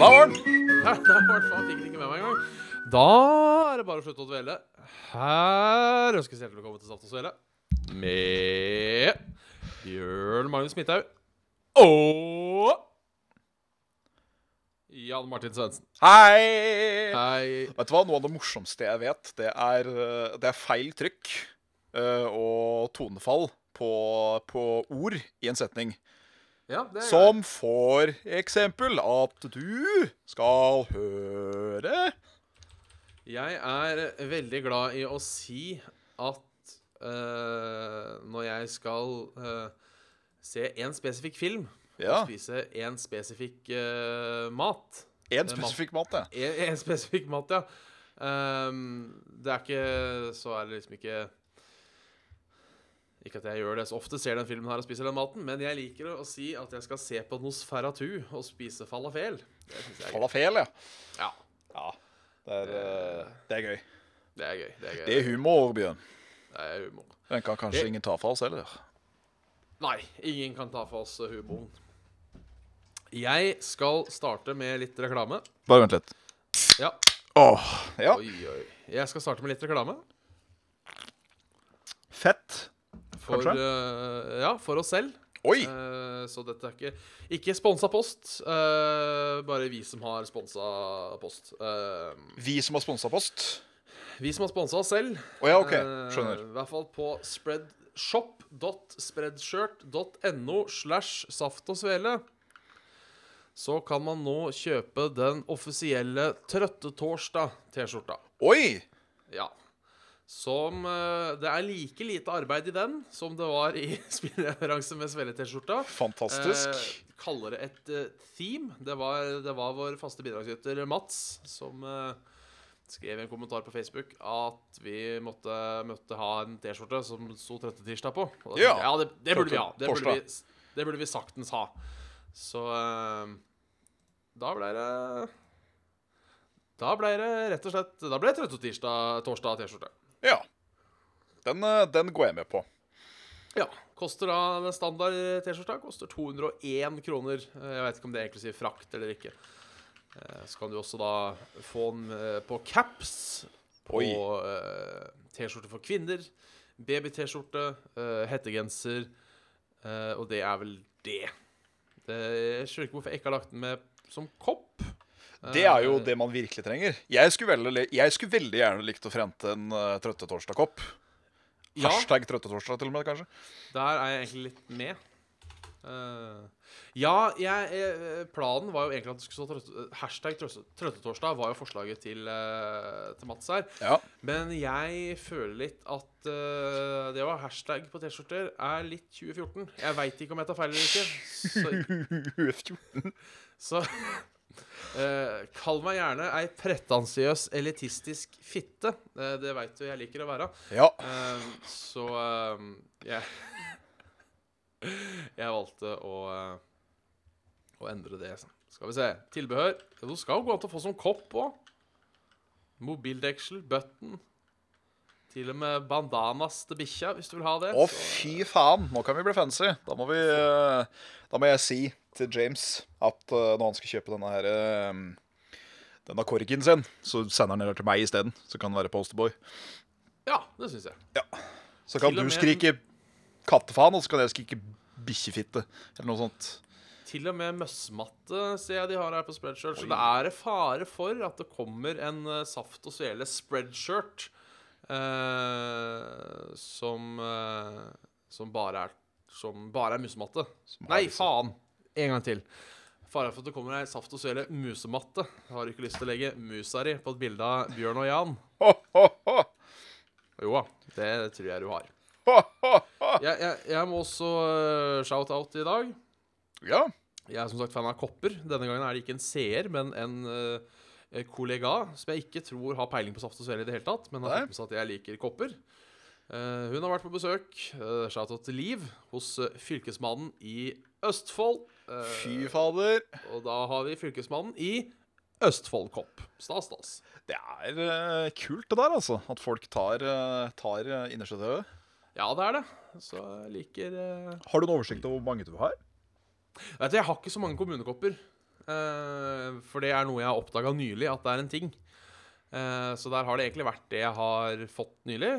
Da var den. Ja, da var det faen, fikk den ikke med meg engang. Da er det bare å slutte å dvele. Her ønskes hjertelig velkommen til Saft og Svele med Bjørn Magnus Midthaug og Jan Martin Svendsen. Hei! Hei. Vet du hva? Noe av det morsomste jeg vet, det er, eh, det er feil trykk eh, og tonefall på, på ord i en setning. Ja, det er Som for eksempel at du skal høre Jeg er veldig glad i å si at eh, når jeg skal eh, se en spesifikk film Ja. og spise en spesifikk eh, mat én spesifikk mat, ja. En, en spesifikk mat, ja. Ehm, det er ikke Så er det liksom ikke Ikke at jeg gjør det så ofte, ser den filmen her og spiser den maten, men jeg liker å si at jeg skal se på Nosferatu og spise falafel. Falafel, ja. Ja, ja. Det er, eh, det er gøy. det er gøy. Det er gøy. Det er humor, Bjørn. Det er humor. Den kan kanskje Det- ingen ta fra oss heller. Nei, ingen kan ta for oss humoren. Jeg skal starte med litt reklame. Bare vent litt. Ja. Åh, ja. Oi, oi. Jeg skal starte med litt reklame. Fett. For, eh, ja, for oss selv. Oi! Uh, så dette er ikke Ikke sponsa post. Uh, bare vi som har sponsa post. Uh, Vi som har sponsa post. vi som har sponsa oss selv. Oh, ja, OK. Skjønner. I hvert fall på shop.spreadshirt.no slash saft og svele. Så kan man nå kjøpe den offisielle Trøttetorsdag-T-skjorta. Oi! Ja. Som eh, Det er like lite arbeid i den som det var i spillereferanse med svelle-T-skjorta. Fantastisk. Eh, kaller det et uh, theme. Det var, det var vår faste bidragsyter Mats som eh, skrev i en kommentar på Facebook at vi måtte, måtte ha en T-skjorte som sto Trøttetirsdag på. Da Ja. ja det, det burde vi ha. Det burde vi, det burde vi saktens ha. Så eh, da ble det Da ble det rett og slett Da ble det Trøttetirsdag torsdag T-skjorte. Ja. Den, eh, den går jeg med på. Ja. Koster da den standard T-skjorta koster 201 kroner. Eh, Jeg vet ikke om det er inklusiv frakt eller ikke. Eh, Så kan du også da få den på caps, på T-skjorte for kvinner, baby-T-skjorte, hettegenser, og det er vel det. det. Jeg skjønner ikke hvorfor jeg ikke har lagt den med som kopp. Det er jo Eh, det man virkelig trenger. Jeg skulle veldig, jeg skulle veldig gjerne likt å frente en uh, Trøttetorsdag-kopp. Ja, Hashtag Trøttetorsdag, til og med, kanskje. der er jeg egentlig litt med. Uh, ja, jeg, eh, planen var jo egentlig at det skulle stå trøtte, hashtag trøtte- trøttetorsdag. var jo forslaget til, uh, til Mats her. Ja. Men jeg føler litt at uh, det ha hashtag på T-skjorter er litt 2014. Jeg veit ikke om jeg tar feil eller ikke. Så, så eh, kall meg gjerne ei pretensiøs elitistisk fitte. Uh, det veit du jeg liker å være. ja. Uh, så jeg Jeg valgte å Å endre det. Skal vi se. Tilbehør. Du skal jo gå an til å få som kopp òg. Mobildeksel, button. Til og med bandanas til bikkja, hvis du vil ha det. Å, fy faen! Nå kan vi bli fancy. Da må vi Da må jeg si til James at eh, når han skal kjøpe denne her eh, denne korken sin, så sender han den til meg isteden. Så kan han være posterboy. ja, det syns jeg. Så kan du med- skrike kattefaen, og så kan jeg skrike bikkjefitte. Eller noe sånt. Til og med møssmatte ser jeg de har her på Spreadshirt. Så det er fare for at det kommer en eh, Saft og Svele spreadshirt eh, som eh, Som bare er Som bare er musematte. Nei, faen! En gang til. Fare for at det kommer ei Saft og Svele musematte. Har har ikke lyst til å legge musa di på et bilde av Bjørn og Jan. Ho, ho, ho. Jo da, det tror jeg du har. Jeg, jeg, jeg må også uh, shout-out i dag. Ja. Jeg er som sagt fan av kopper. Denne gangen er det ikke en seer, men en uh, kollega som jeg ikke tror har peiling på saft og svele i det hele tatt, men har fått med seg at jeg liker kopper. Uh, hun har vært på besøk, uh, shout-out til Liv, hos uh, fylkesmannen i Østfold. Eh, Fy fader. og da har vi fylkesmannen i Østfoldkopp. Stas, stas. Det er uh, kult, det der, altså. At folk tar, uh, tar uh. Ja, det er det. Så jeg liker uh... Har du en oversikt over hvor mange du har? Vet du, Jeg har ikke så mange kommunekopper. Uh, for det er noe jeg har oppdaga nylig, at det er en ting. Uh, så der har det egentlig vært det jeg har fått nylig.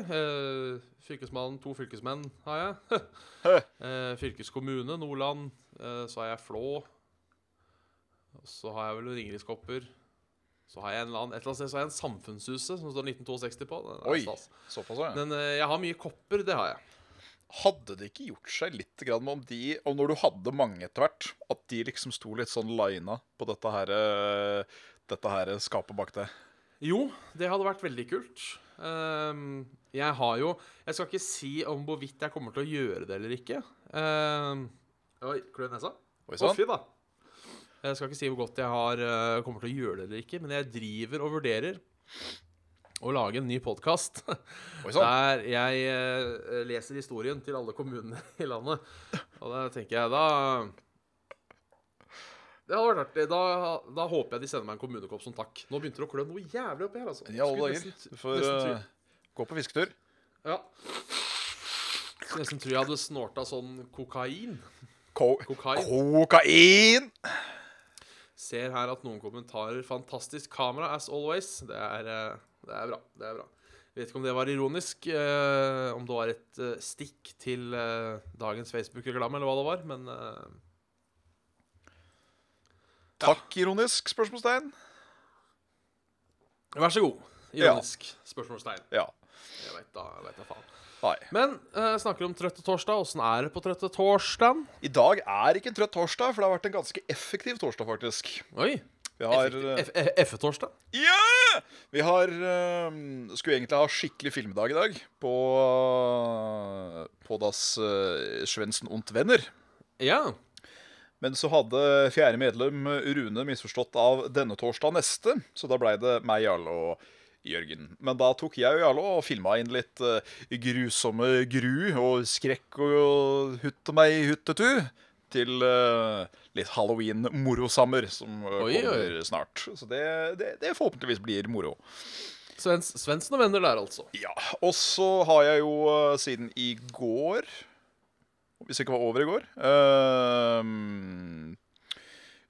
Fylkesmannen, to fylkesmenn har jeg. Fylkeskommune, Nordland. Eh, så har jeg Flå. Så har jeg vel Ringerikskopper. Så har jeg en eller annen, et eller annet sted så har jeg en Samfunnshuset som står 1962 på. Oi. Såpass, ja. Men eh, jeg har mye kopper, det har jeg. Hadde det ikke gjort seg litt grann med om de, og når du hadde mange etter hvert, at de liksom sto litt sånn lina på dette her, eh, dette her skapet bak deg? Jo, det hadde vært veldig kult. Ehm, jeg har jo Jeg skal ikke si om hvorvidt jeg kommer til å gjøre det eller ikke. Oi, klør i nesa? Oi sann. fy da. Jeg skal ikke si hvor godt jeg har, eh, kommer til å gjøre det eller ikke, men jeg driver og vurderer å lage en ny podkast Oi sann. der jeg eh, leser historien til alle kommunene i landet. Og da tenker jeg da Det hadde vært artig. Da, da håper jeg de sender meg en kommunekopp som takk. Nå begynte det å klø noe jævlig oppi her, altså. I alle Skulle dager. nesten- Du får nesten eh, gå på fisketur. Ja. Skulle Nesten tror jeg hadde snorta sånn kokain. Ko Kokain. kokain! Ser her at noen kommentarer 'fantastisk kamera as always'. Det er, eh, det er bra. det er bra Vet ikke om det var ironisk, eh, om det var et eh, stikk til eh, dagens Facebook-reklame, eller hva det var, men eh, Takk, ironisk spørsmålstegn. vær så god. Ironisk spørsmålstegn. Ja. Jeg veit da, jeg vet da faen. Nei. Men eh, snakker om trøtte torsdag. Åssen er det på trøtte torsdag? I dag er ikke en trøtt torsdag, for det har vært en ganske effektiv torsdag, faktisk. Oi. Vi har eh, F-torsdag? Ja! Vi har eh, Skulle egentlig ha skikkelig filmdag i dag på På das uh, Svendsen und Venner. Ja. Men så hadde fjerde medlem Rune misforstått av denne torsdag neste, så da blei det meg, Jarle og Jørgen. Men da tok jeg og Jarle og filma inn litt uh, grusomme gru og skrekk og hutte meg huttetu til uh, litt halloween-morosammer som uh, Oi, oi. kommer snart. Så det, det, det forhåpentligvis blir moro. Svens, Svendsen og venner der, altså. Ja, Og så har jeg jo siden i går Hvis det ikke var over i går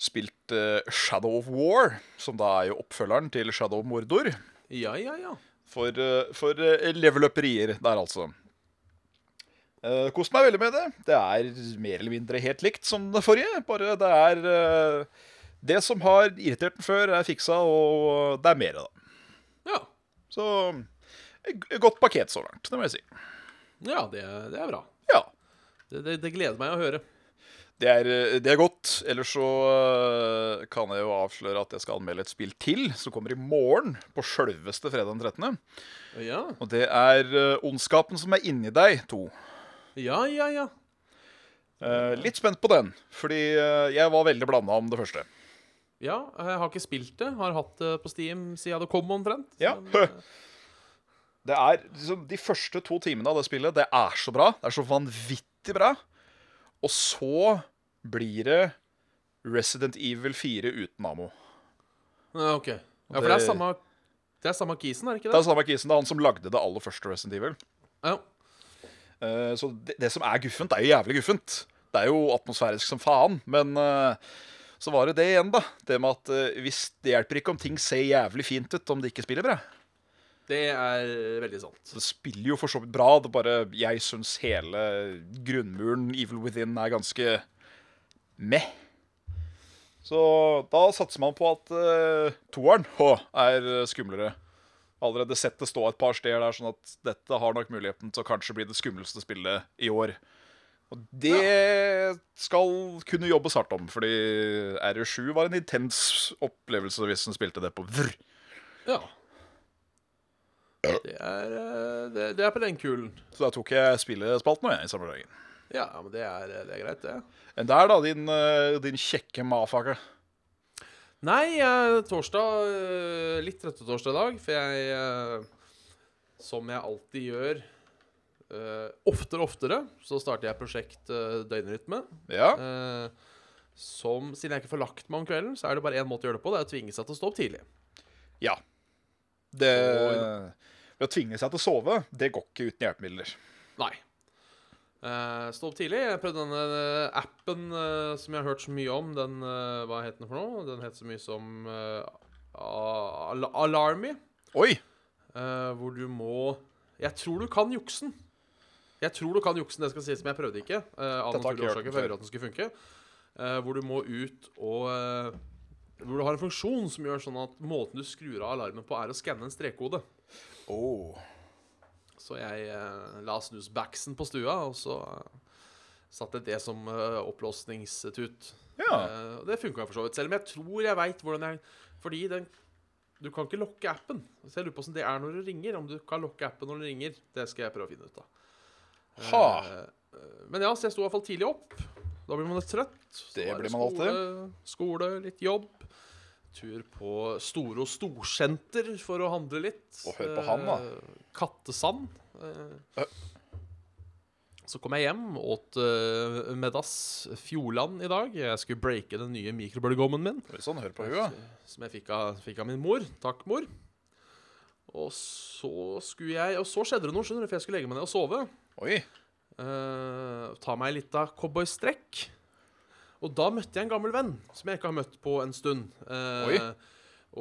Spilt Shadow of War, som da er jo oppfølgeren til Shadow of Mordor. Ja, ja, ja. For, eh, for eh, level-upperier der, altså. Uh, Kost meg veldig med det. Det er mer eller mindre helt likt som det forrige. Bare det er uh, Det som har irritert den før, er fiksa, og det er mer, da. Ja, Så godt pakket så langt, det må jeg si. ja det, det er bra. Ja. Det, det, det gleder meg å høre. Det er, eh, det er godt. Ellers så eh, kan jeg jo avsløre at jeg skal anmelde et spill til som kommer i morgen, på sjølveste fredag den 13. Ja, Og det er eh, Ondskapen som er inni deg 2. ja, ja. ja. Eh, litt spent på den, fordi jeg var veldig blanda om det første. Ja, jeg har ikke spilt det. Har hatt det på Steam siden det kom omtrent. Ja. Men, Det er liksom De første to timene av det spillet, det er så bra. Det er så vanvittig bra. Og så blir det Resident Evil 4 uten ammo. ja, OK. Ja, for det er samme Det er samme kisen, er det ikke Det det? er samme kisen, det er han som lagde det aller første Resident Evil. Ja. Uh, Så det, det som er guffent, det er jo jævlig guffent. Det er jo atmosfærisk som faen, men uh, så var det det igjen, da. Det med at uh, hvis det hjelper ikke om ting ser jævlig fint ut om det ikke spiller bra. Det er veldig sant. Det spiller jo for så vidt bra. Det bare, jeg syns hele grunnmuren Evil Within er ganske meh. Så da satser man på at uh, toeren å, er skumlere. Allerede sett det stå et par steder der, sånn at dette har nok muligheten til å kanskje bli det skumleste spillet i år. Og det skal kunne jobbes hardt om, fordi RE7 var en intens opplevelse hvis en spilte det på vrr. Ja. Det er, eh, det, det er på den kulen. Så da tok jeg spillespalten og jeg i samme dagen. Ja, men det er, det er greit, det. Enn der, da, din, eh, din kjekke mafaker. Nei, eh, torsdag eh, Litt trøttetorsdag i dag, for jeg eh, Som jeg alltid gjør eh, oftere og oftere, så starter jeg prosjekt eh, døgnrytme. Ja. Eh, som, siden jeg ikke får lagt meg om kvelden, så er det bare én måte å gjøre det på. Det er å tvinge seg til å stå opp tidlig. ja. Det Ved å tvinge seg til å sove, det går ikke uten hjelpemidler. Nei. Eh, stå opp tidlig. Jeg prøvde denne eh, appen uh, som jeg har hørt så mye om. Den, uh, Hva heter den for noe? Den heter så mye som Al Alarmy. Oi! hvor du må Jeg tror du kan juksen. Jeg tror du kan juksen, det skal sies, men jeg prøvde ikke. av naturlige årsaker, for jeg ville at den skulle funke. Hvor du må ut og Hvor du har en funksjon som gjør sånn at måten du skrur av alarmen på, er å skanne en strekkode. Oh. Så jeg eh, la snusbacksen på stua, og så eh, satte jeg det som uh, oppblåsningstut. Ja. Uh, det funka for så vidt. Selv om jeg tror jeg veit hvordan jeg Fordi den Du kan ikke lokke appen. Så jeg lurer på hvordan det er når du ringer. Om du kan lokke appen når du ringer. Det skal jeg prøve å finne ut av. Ha. Uh, men ja, så jeg sto iallfall tidlig opp. Da blir man litt trøtt. Så Det blir man skole, Skole, litt jobb. Tur på Storo Storsenter for å handle litt. Og hør på han, da. Eh, Kattesand. Eh. Så kom jeg hjem, åt uh, Fjordland i dag. Jeg skulle breake den nye mikrobølgeovnen min. Sånn, hør på huet. Som jeg fikk av, fikk av min mor. Takk, mor. Og så skulle jeg Og så skjedde det noe, skjønner du, for jeg skulle legge meg ned og sove. Oi. Uh, ta meg litt av cowboystrekk. Og da møtte jeg en gammel venn som jeg ikke har møtt på en stund. Eh, Oi.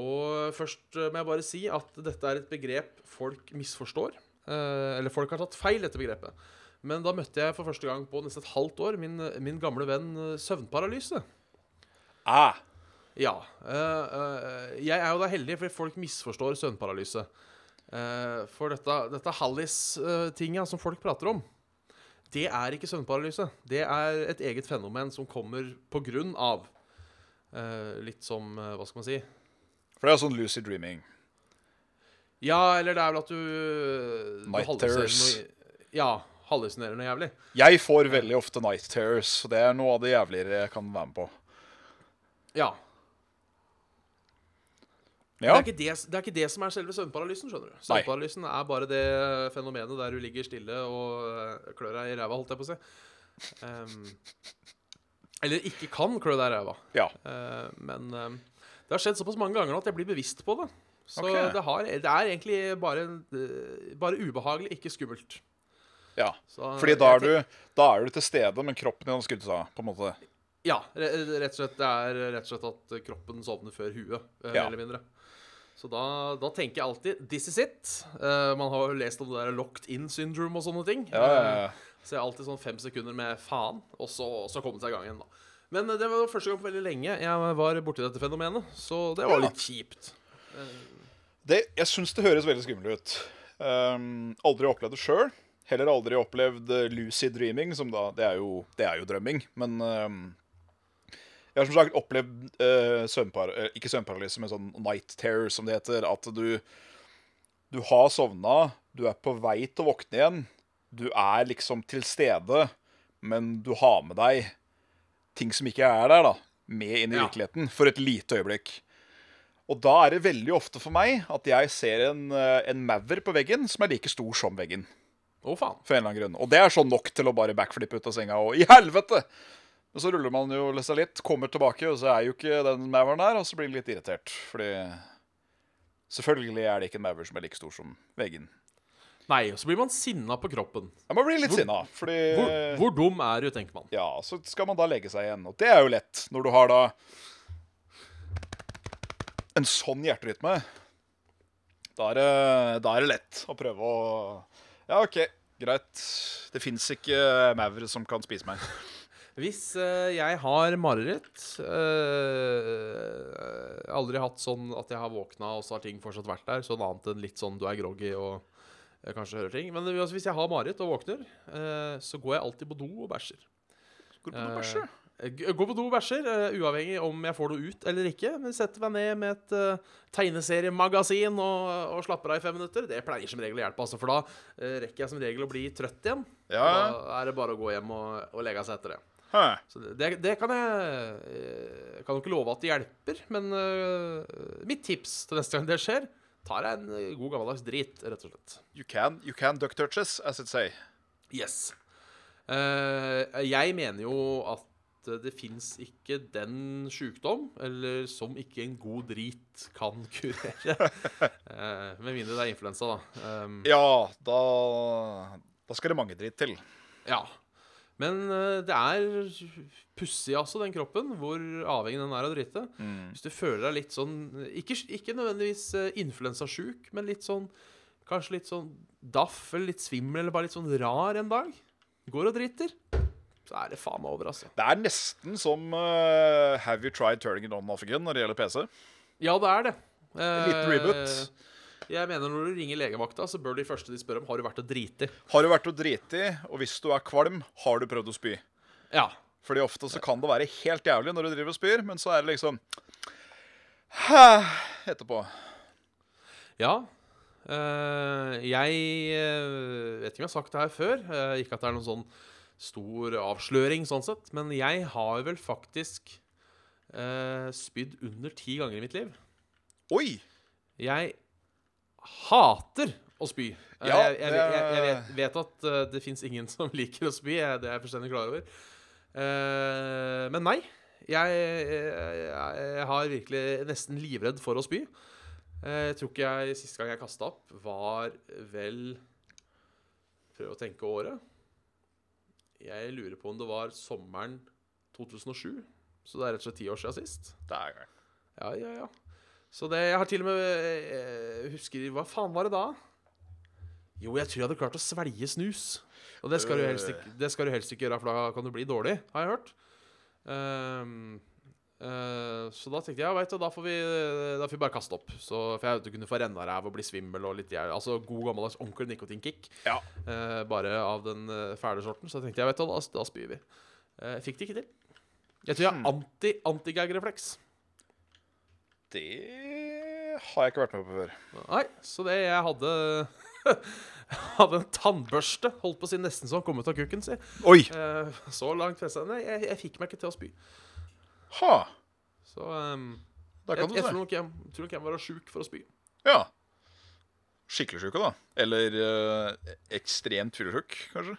Og først eh, må jeg bare si at dette er et begrep folk misforstår. Eh, eller folk har tatt feil dette begrepet. Men da møtte jeg for første gang på nesten et halvt år min, min gamle venn søvnparalyse. Ah. Ja. jeg er jo da heldig, fordi folk misforstår søvnparalyse. For dette, dette Hallis-tinga som folk prater om, det er ikke søvnparalyse. Det er et eget fenomen som kommer på grunn av eh, litt som uh, Hva skal man si? For det er sånn lucid dreaming. Ja, eller det er vel at du, du Night terrors. Ja. Hallusinerer noe jævlig. Jeg får veldig ofte night terrors, det er noe av det jævligere jeg kan være med på. Ja. Ja. Det, er ikke det, det er ikke det som er selve søvnparalysen. skjønner du Søvnparalysen er bare det fenomenet der du ligger stille og øh, klør deg i ræva, holdt jeg på å si. Um, eller ikke kan klø deg i ræva. ja. Uh, men um, det har skjedd såpass mange ganger nå at jeg blir bevisst på det. Så okay. det, har, det er egentlig bare, øh, bare ubehagelig, ikke skummelt. ja. Så Fordi da er, du, da er du til stede, men kroppen din har skutt seg på en måte. Ja, rett og slett, det er rett og slett at kroppen sovner før huet, eh, Ja. eller mindre. Så da, da tenker jeg alltid 'this is it'. Uh, man har jo lest om det der locked in syndrome og sånne ting. Ja, ja, ja. Eh, så jeg har alltid sånn fem sekunder med faen, og så, så komme seg i gang igjen, da. Men eh, det var første gang på veldig lenge jeg var borti dette fenomenet, så det var litt kjipt. Det, jeg syns det høres veldig skummelt ut. Um, aldri opplevd det sjøl. Heller aldri opplevd lucid dreaming, som da Det er jo, det er jo drømming, men um, Jeg har som sagt opplevd uh, søvnpar, eh, ikke søvnparalyse, men sånn night terror, som det heter. At du Du har sovna, du er på vei til å våkne igjen. Du er liksom til stede, men du har med deg ting som ikke er der, da, med inn i Ja. virkeligheten for et lite øyeblikk. Og da er det veldig ofte for meg at jeg ser en, eh, en maver på veggen som er like stor som veggen. Oh, faen. For en eller annen grunn. Og det er sånn nok til å bare backflippe ut av senga og I helvete! Men så ruller man jo seg litt, kommer tilbake, og så er jo ikke den mauren der, og så blir man litt irritert. Fordi Selvfølgelig er det ikke en maur som er like stor som veggen. Nei, og så blir man sinna på kroppen. Jeg må bli litt sinna, fordi Hvor, hvor dum er du, tenker man. Ja, så skal man da legge seg igjen. Og det er jo lett når du har da en sånn hjerterytme. Da er, det, da er det lett å prøve å Ja, OK, greit. Det fins ikke maur som kan spise meg. Hvis eh, jeg har mareritt eh, Aldri hatt sånn at jeg har våkna, og så har ting fortsatt vært der. Sånn annet enn litt sånn du er groggy og eh, kanskje hører ting. Men altså, hvis jeg har mareritt og våkner, eh, så går jeg alltid på do og bæsjer. Går du på do og bæsjer? Gå på do og bæsjer, eh, uavhengig om jeg får noe ut eller ikke. Men setter meg ned med et uh, tegneseriemagasin og, og slapper av i fem minutter. Det pleier som regel å hjelpe, altså, for da uh, rekker jeg som regel å bli trøtt igjen. Ja. Da er det bare å gå hjem og, og legge seg etter det. Hæ. Så det, det kan jeg eh, Jeg kan jo ikke love at det hjelper, men uh, mitt tips til neste gang det skjer, tar jeg en eh, god gammeldags drit, rett og slett. You can, you can duck touches, as it say. Yes. Uh, jeg mener jo at det fins ikke den sjukdom, eller som ikke en god drit kan kurere. uh, med mindre det er influensa, da. Um, Ja, da, da skal det mange drit til. ja. Men eh, det er pussig, altså, den kroppen, hvor avhengig den er av drite. Hvis du føler deg litt sånn Ikke, ikke nødvendigvis uh, influensasjuk, men litt sånn Kanskje litt sånn daff eller litt svimmel eller bare litt sånn rar en dag. Går og driter. Så er det faen meg over, altså. Det er nesten som uh, Have you tried turning it on off again når det gjelder PC? Ja, det er det. En liten Eh, reboot. Jeg mener Når du ringer legevakta, så bør de første de spør om, har du vært og driti. Har du vært og driti, og hvis du er kvalm, har du prøvd å spy? Ja. Fordi ofte så kan det være helt jævlig når du driver og spyr, men så er det liksom Hæ, etterpå. Ja. Eh, jeg eh, vet ikke om jeg har sagt det her før. eh, ikke at det er noen sånn stor avsløring sånn sett. Men jeg har vel faktisk uh, spydd under ti ganger i mitt liv. Oi! Jeg hater å spy. Eh, Ja, jeg, jeg, jeg, jeg det- vet, vet at eh, det fins ingen som liker å spy. Det er jeg fullstendig klar over. Eh, men nei. Jeg, har virkelig nesten livredd for å spy. Jeg tror ikke jeg Siste gang jeg kasta opp, var vel Prøv å tenke året. Jeg lurer på om det var sommeren 2007. Så det er rett og slett ti år siden sist. Dægeren. Ja, ja, ja. Så det, jeg har til og med eh, Husker Hva faen var det da? Jo, jeg tror jeg hadde klart å svelge snus. Og det skal, du helst ikke, det skal du helst ikke gjøre, for da kan du bli dårlig, har jeg hørt. Um, uh, så da tenkte jeg ja, du, da får vi, da får vi bare kaste opp. Så, for jeg vet du kunne få rennaræv og bli svimmel og litt jævlig. Altså god gammeldags ordentlig nikotinkick. Ja. Uh, bare av den fæle sorten. Så tenkte jeg vet du, da, da spyr vi. Uh, fikk det ikke til. Jeg tror jeg har anti, antigag-refleks. Det har jeg ikke vært med på før. Nei, så det jeg hadde Hadde en tannbørste, holdt på å si nesten så han kom ut av kukken, si. Oi! Eh, så langt festa Nei, jeg, jeg fikk meg ikke til å spy. Ha! Så um, jeg, kan jeg, tror nok jeg tror nok jeg var sjuk for å spy. Ja. Skikkelig sjuke, da. Eller eh, ekstremt fyllesjuk, kanskje.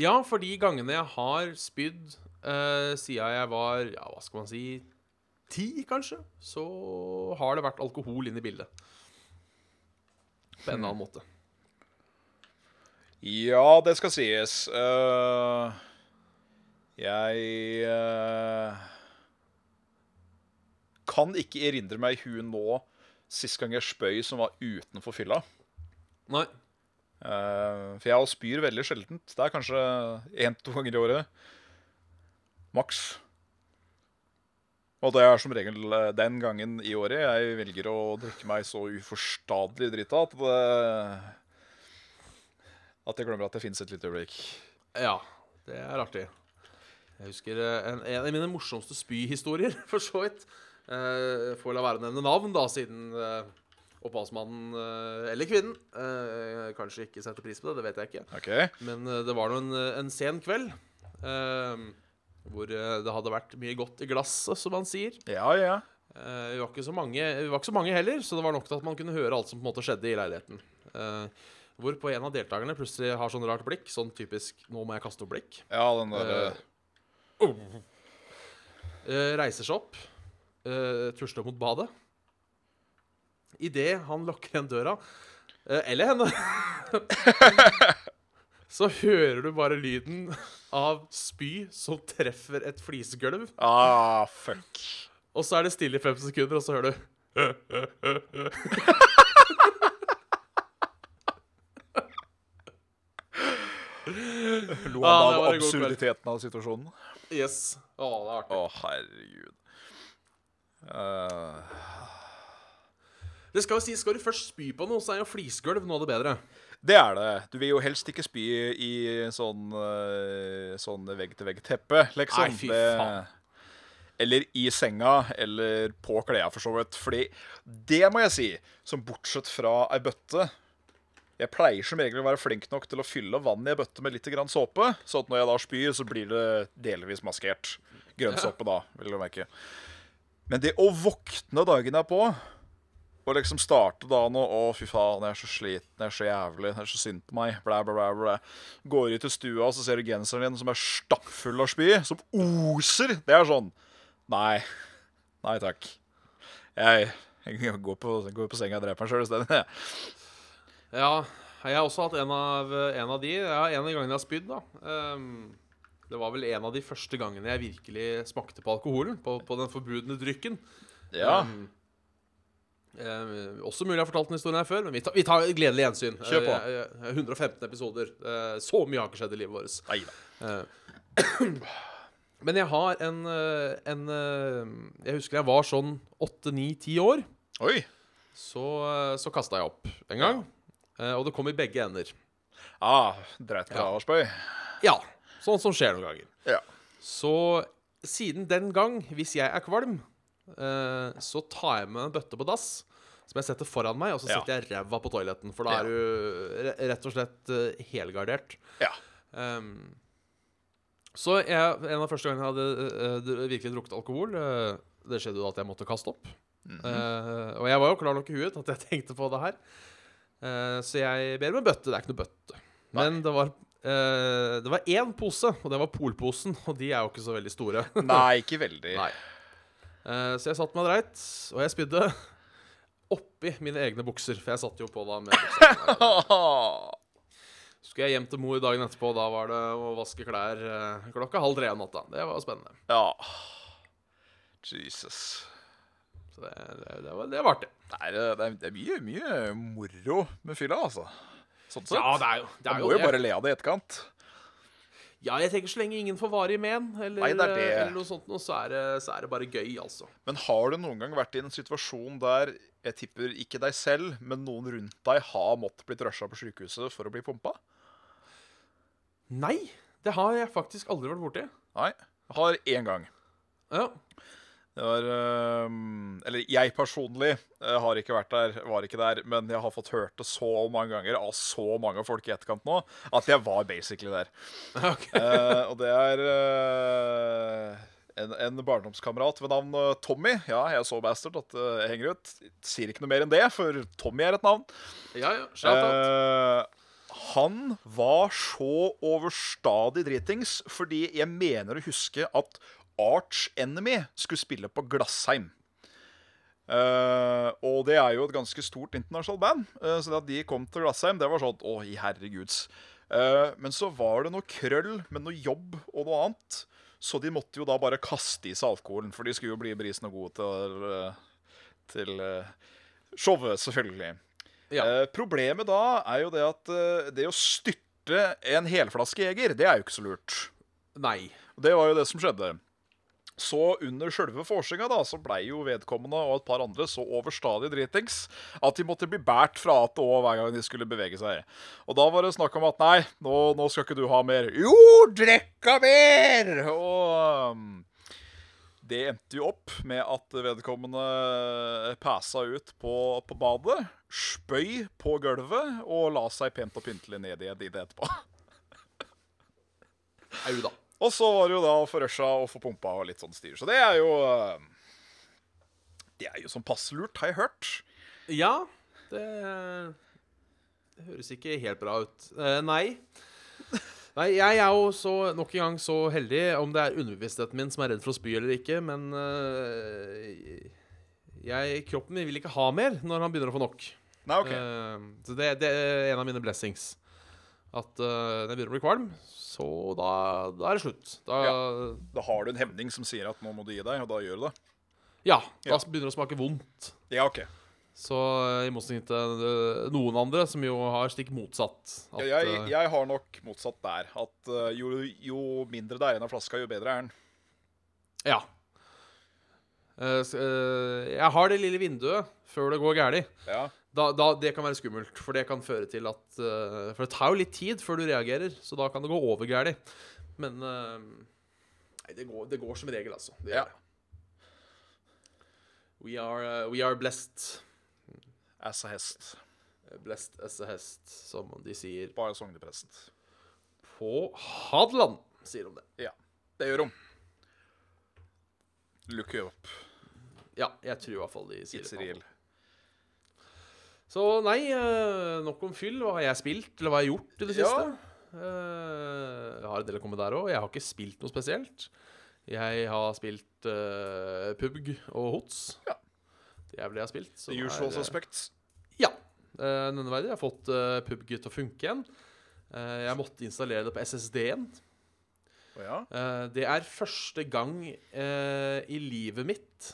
Ja, for de gangene jeg har spydd uh, siden jeg var Ja, hva skal man si Ti, kanskje, så har det vært alkohol inn i bildet. På en eller annen måte. Ja, det skal sies. Uh, jeg uh, kan ikke erindre meg i huet nå sist gang jeg spøy som var utenfor fylla. Nei. Uh, for jeg spyr veldig sjeldent. Det er kanskje én-to ganger i året. Maks. Og det er som regel eh, den gangen i året jeg velger å drikke meg så uforstadelig drita at det At jeg glemmer at det fins et lite øyeblikk. Ja, det er artig. Jeg husker eh, en, en av mine morsomste spyhistorier, for så vidt. Eh, får la være å nevne navn, da, siden eh, opphavsmannen, eh, eller kvinnen, eh, kanskje ikke setter pris på det. Det vet jeg ikke. Ok? Men eh, det var nå en, en sen kveld eh, hvor eh, det hadde vært mye godt i glasset, som man sier. Ja, ja. Eh, vi, var ikke så mange, vi var ikke så mange heller, så det var nok til at man kunne høre alt som på en måte skjedde i leiligheten. Eh, hvorpå en av deltakerne plutselig har sånn rart blikk. Sånn typisk 'nå må jeg kaste opp blikk'. Ja, den der uh, uh. reiser seg opp, tusler mot badet. Idet han lukker igjen døra, eller henne, så hører du bare lyden av spy som treffer et flisegulv. Ah, fuck. Og så er det stille i fem sekunder, og så hører du Lo han ah, av absurditeten av situasjonen? Yes. Å, det er artig. Å, herregud. Uh... Det skal jo si, skal du først spy på noe, så er jo flisgulv noe av det bedre. Det er det. Du vil jo helst ikke spy i sånn, eh, sånn vegg-til-vegg-teppe, liksom. Nei, fy Det- faen. Eller i senga, eller på klærne, for så vidt. Fordi det må jeg si, som bortsett fra ei bøtte Jeg pleier som regel å være flink nok til å fylle vann i ei bøtte med litt grann såpe, så at når jeg da spyr, så blir det delvis maskert. Grønnsåpe da, vil du merke. Men det å våkne dagen er på og liksom starte dagen og Å, fy faen, jeg er så sliten, jeg er så jævlig, det er så synd på meg. Blæ, blæ, blæ, blæ. Går ut i stua, og så ser du genseren din som er stappfull av spy, som oser. Det er sånn Nei. Nei takk. Jeg, jeg går, på, går på senga og dreper meg sjøl isteden. Ja, jeg har også hatt en av, en av de. Ja, en av gangene jeg har spydd, da. Um det var vel en av de første gangene jeg virkelig smakte på alkoholen. På, på den forbudne drykken. Ja. Ehm, eh, også mulig jeg har fortalt den historien her før, men vi tar, vi tar gledelig gjensyn. Kjør på. Eh, eh, 115 episoder. Eh, så mye har ikke skjedd i livet vårt. Neida. Men jeg har en, eh, en eh, Jeg husker jeg var sånn 8-9-10 år. Oi. Så, eh, så kasta jeg opp en gang. Eh, Og det kom i begge ender. Ah, Dreit på Ja. Avarsbøy. Ja, sånn som skjer noen ganger. Ja. Så siden den gang, hvis jeg er kvalm, eh, så tar jeg med en bøtte på dass som jeg setter foran meg, og så Ja. setter jeg ræva på toaletten. For da Ja. er du rett og slett eh, helgardert. Ja. Um, så jeg, en av de første gangene jeg hadde uh, virkelig drukket alkohol, uh, det skjedde jo da at jeg måtte kaste opp. Mm -hmm. uh, og jeg var jo klar nok i huet at jeg tenkte på det her. Eh, så jeg ber om en bøtte. Det er ikke noe bøtte. Men det var eh, Det var én pose, og det var Polposen. Og de er jo ikke så veldig store. Nei, ikke veldig. Nei. Eh, så jeg satt meg dreit, og jeg spydde oppi mine egne bukser. For jeg satt jo på da med buksa. Skulle jeg hjem til mor dagen etterpå, da var det å vaske klær eh, klokka halv tre om natta. Det var spennende. ja. Jesus. Så det, det, det, var, det var artig. Nei, det det er mye, mye moro med fylla, altså. Sånn sett. Ja, det er jo, det Man er må jo jo bare le av det i etterkant. Ja, jeg tenker så lenge ingen får varig men, eller, Nei, det det. eller noe sånt, så, er det, så er det bare gøy, altså. Men har du noen gang vært i en situasjon der jeg tipper ikke deg selv, men noen rundt deg har måttet blitt rusha på sykehuset for å bli pumpa? Nei, det har jeg faktisk aldri vært borti. Nei. Jeg har én gang. Ja. Det var Eller jeg personlig eh, har ikke vært der, var ikke der, men jeg har fått hørt det så mange ganger av så mange folk i etterkant nå at jeg var basically der. Okay. Eh, og det er eh, en, en barndomskamerat ved navn Tommy. Ja, jeg så bastard at det henger ut. Sier ikke noe mer enn det, for Tommy er et navn. Ja, ja. Han var så overstadig dritings fordi jeg mener å huske at Arch Enemy skulle spille på Glassheim. Uh, og det er jo et ganske stort internasjonalt band, uh, så det at de kom til Glassheim, det var sånn Å, i herreguds. Uh, men så var det noe krøll med noe jobb og noe annet, så de måtte jo da bare kaste i seg alkoholen, for de skulle jo bli brisende gode til, til showet, selvfølgelig. Ja. Problemet da er jo det at det å styrte en helflaske Jeger, det er jo ikke så lurt. Nei. Det var jo det som skjedde. Så under sjølve vorsinga da, så blei jo vedkommende og et par andre så overstadig dritings at de måtte bli båret fra A til Å hver gang de skulle bevege seg. Og da var det snakk om at nei, nå, nå skal ikke du ha mer. Jo, drekka mer! Og um, det endte jo opp med at vedkommende passa ut på, på badet, spøy på gulvet og la seg pent og pyntelig ned i det etterpå. Au da. Og så var det jo da å få rusha og få pumpa og litt sånn styr. Så det er jo eh, Det er jo sånn passe lurt, har jeg hørt. Ja, det, det høres ikke helt bra ut. Eh, nei. Nei, jeg er jo så, nok en gang så heldig, om det er underbevisstheten min som er redd for å spy eller ikke, men eh, jeg, kroppen min vil ikke ha mer når han begynner å få nok. Nei, OK. Eh, så det, det er en av mine blessings. At uh, når jeg begynner å bli kvalm, så da, da er det slutt. Da, ja. Da har du en hemning som sier at nå må du gi deg, og da gjør du det. Ja. da Ja. begynner det å smake vondt. Ja, OK. Så eh, i motsetning til eh, noen andre som jo har stikk motsatt. At, Ja, jeg, eh, jeg har nok motsatt der. At eh, jo, jo mindre det er igjen av flaska, jo bedre er den. ja. Eh, eh, jeg har det lille vinduet før det går galt. Ja. Da, da, det kan være skummelt, for det kan føre til at uh, For det tar jo litt tid før du reagerer, så da kan det gå over gærent. Men uh, Nei, det går, det går som regel, altså. Det, Ja. we, are, uh, we are blessed. As a hest. Blessed as a hest, som de sier Bare sogneprest. på Hadeland, sier de det. Ja, det gjør de. Look you up. Ja, jeg tror i hvert fall de sier It's det. real. Så nei, eh, nok om fyll. Hva har jeg spilt, eller hva har jeg gjort i det siste? Ja. jeg har en del å komme der òg. Jeg har ikke spilt noe spesielt. Jeg har spilt uh, PubG og HOTS. Ja. Det er vel det jeg har spilt. The usual er, eh, suspects. Ja. Uh, nevneverdig. Jeg har fått uh, PubG til å funke igjen. Uh, jeg måtte installere det på SSD-en. Oh, ja. uh, det er første gang eh, i livet mitt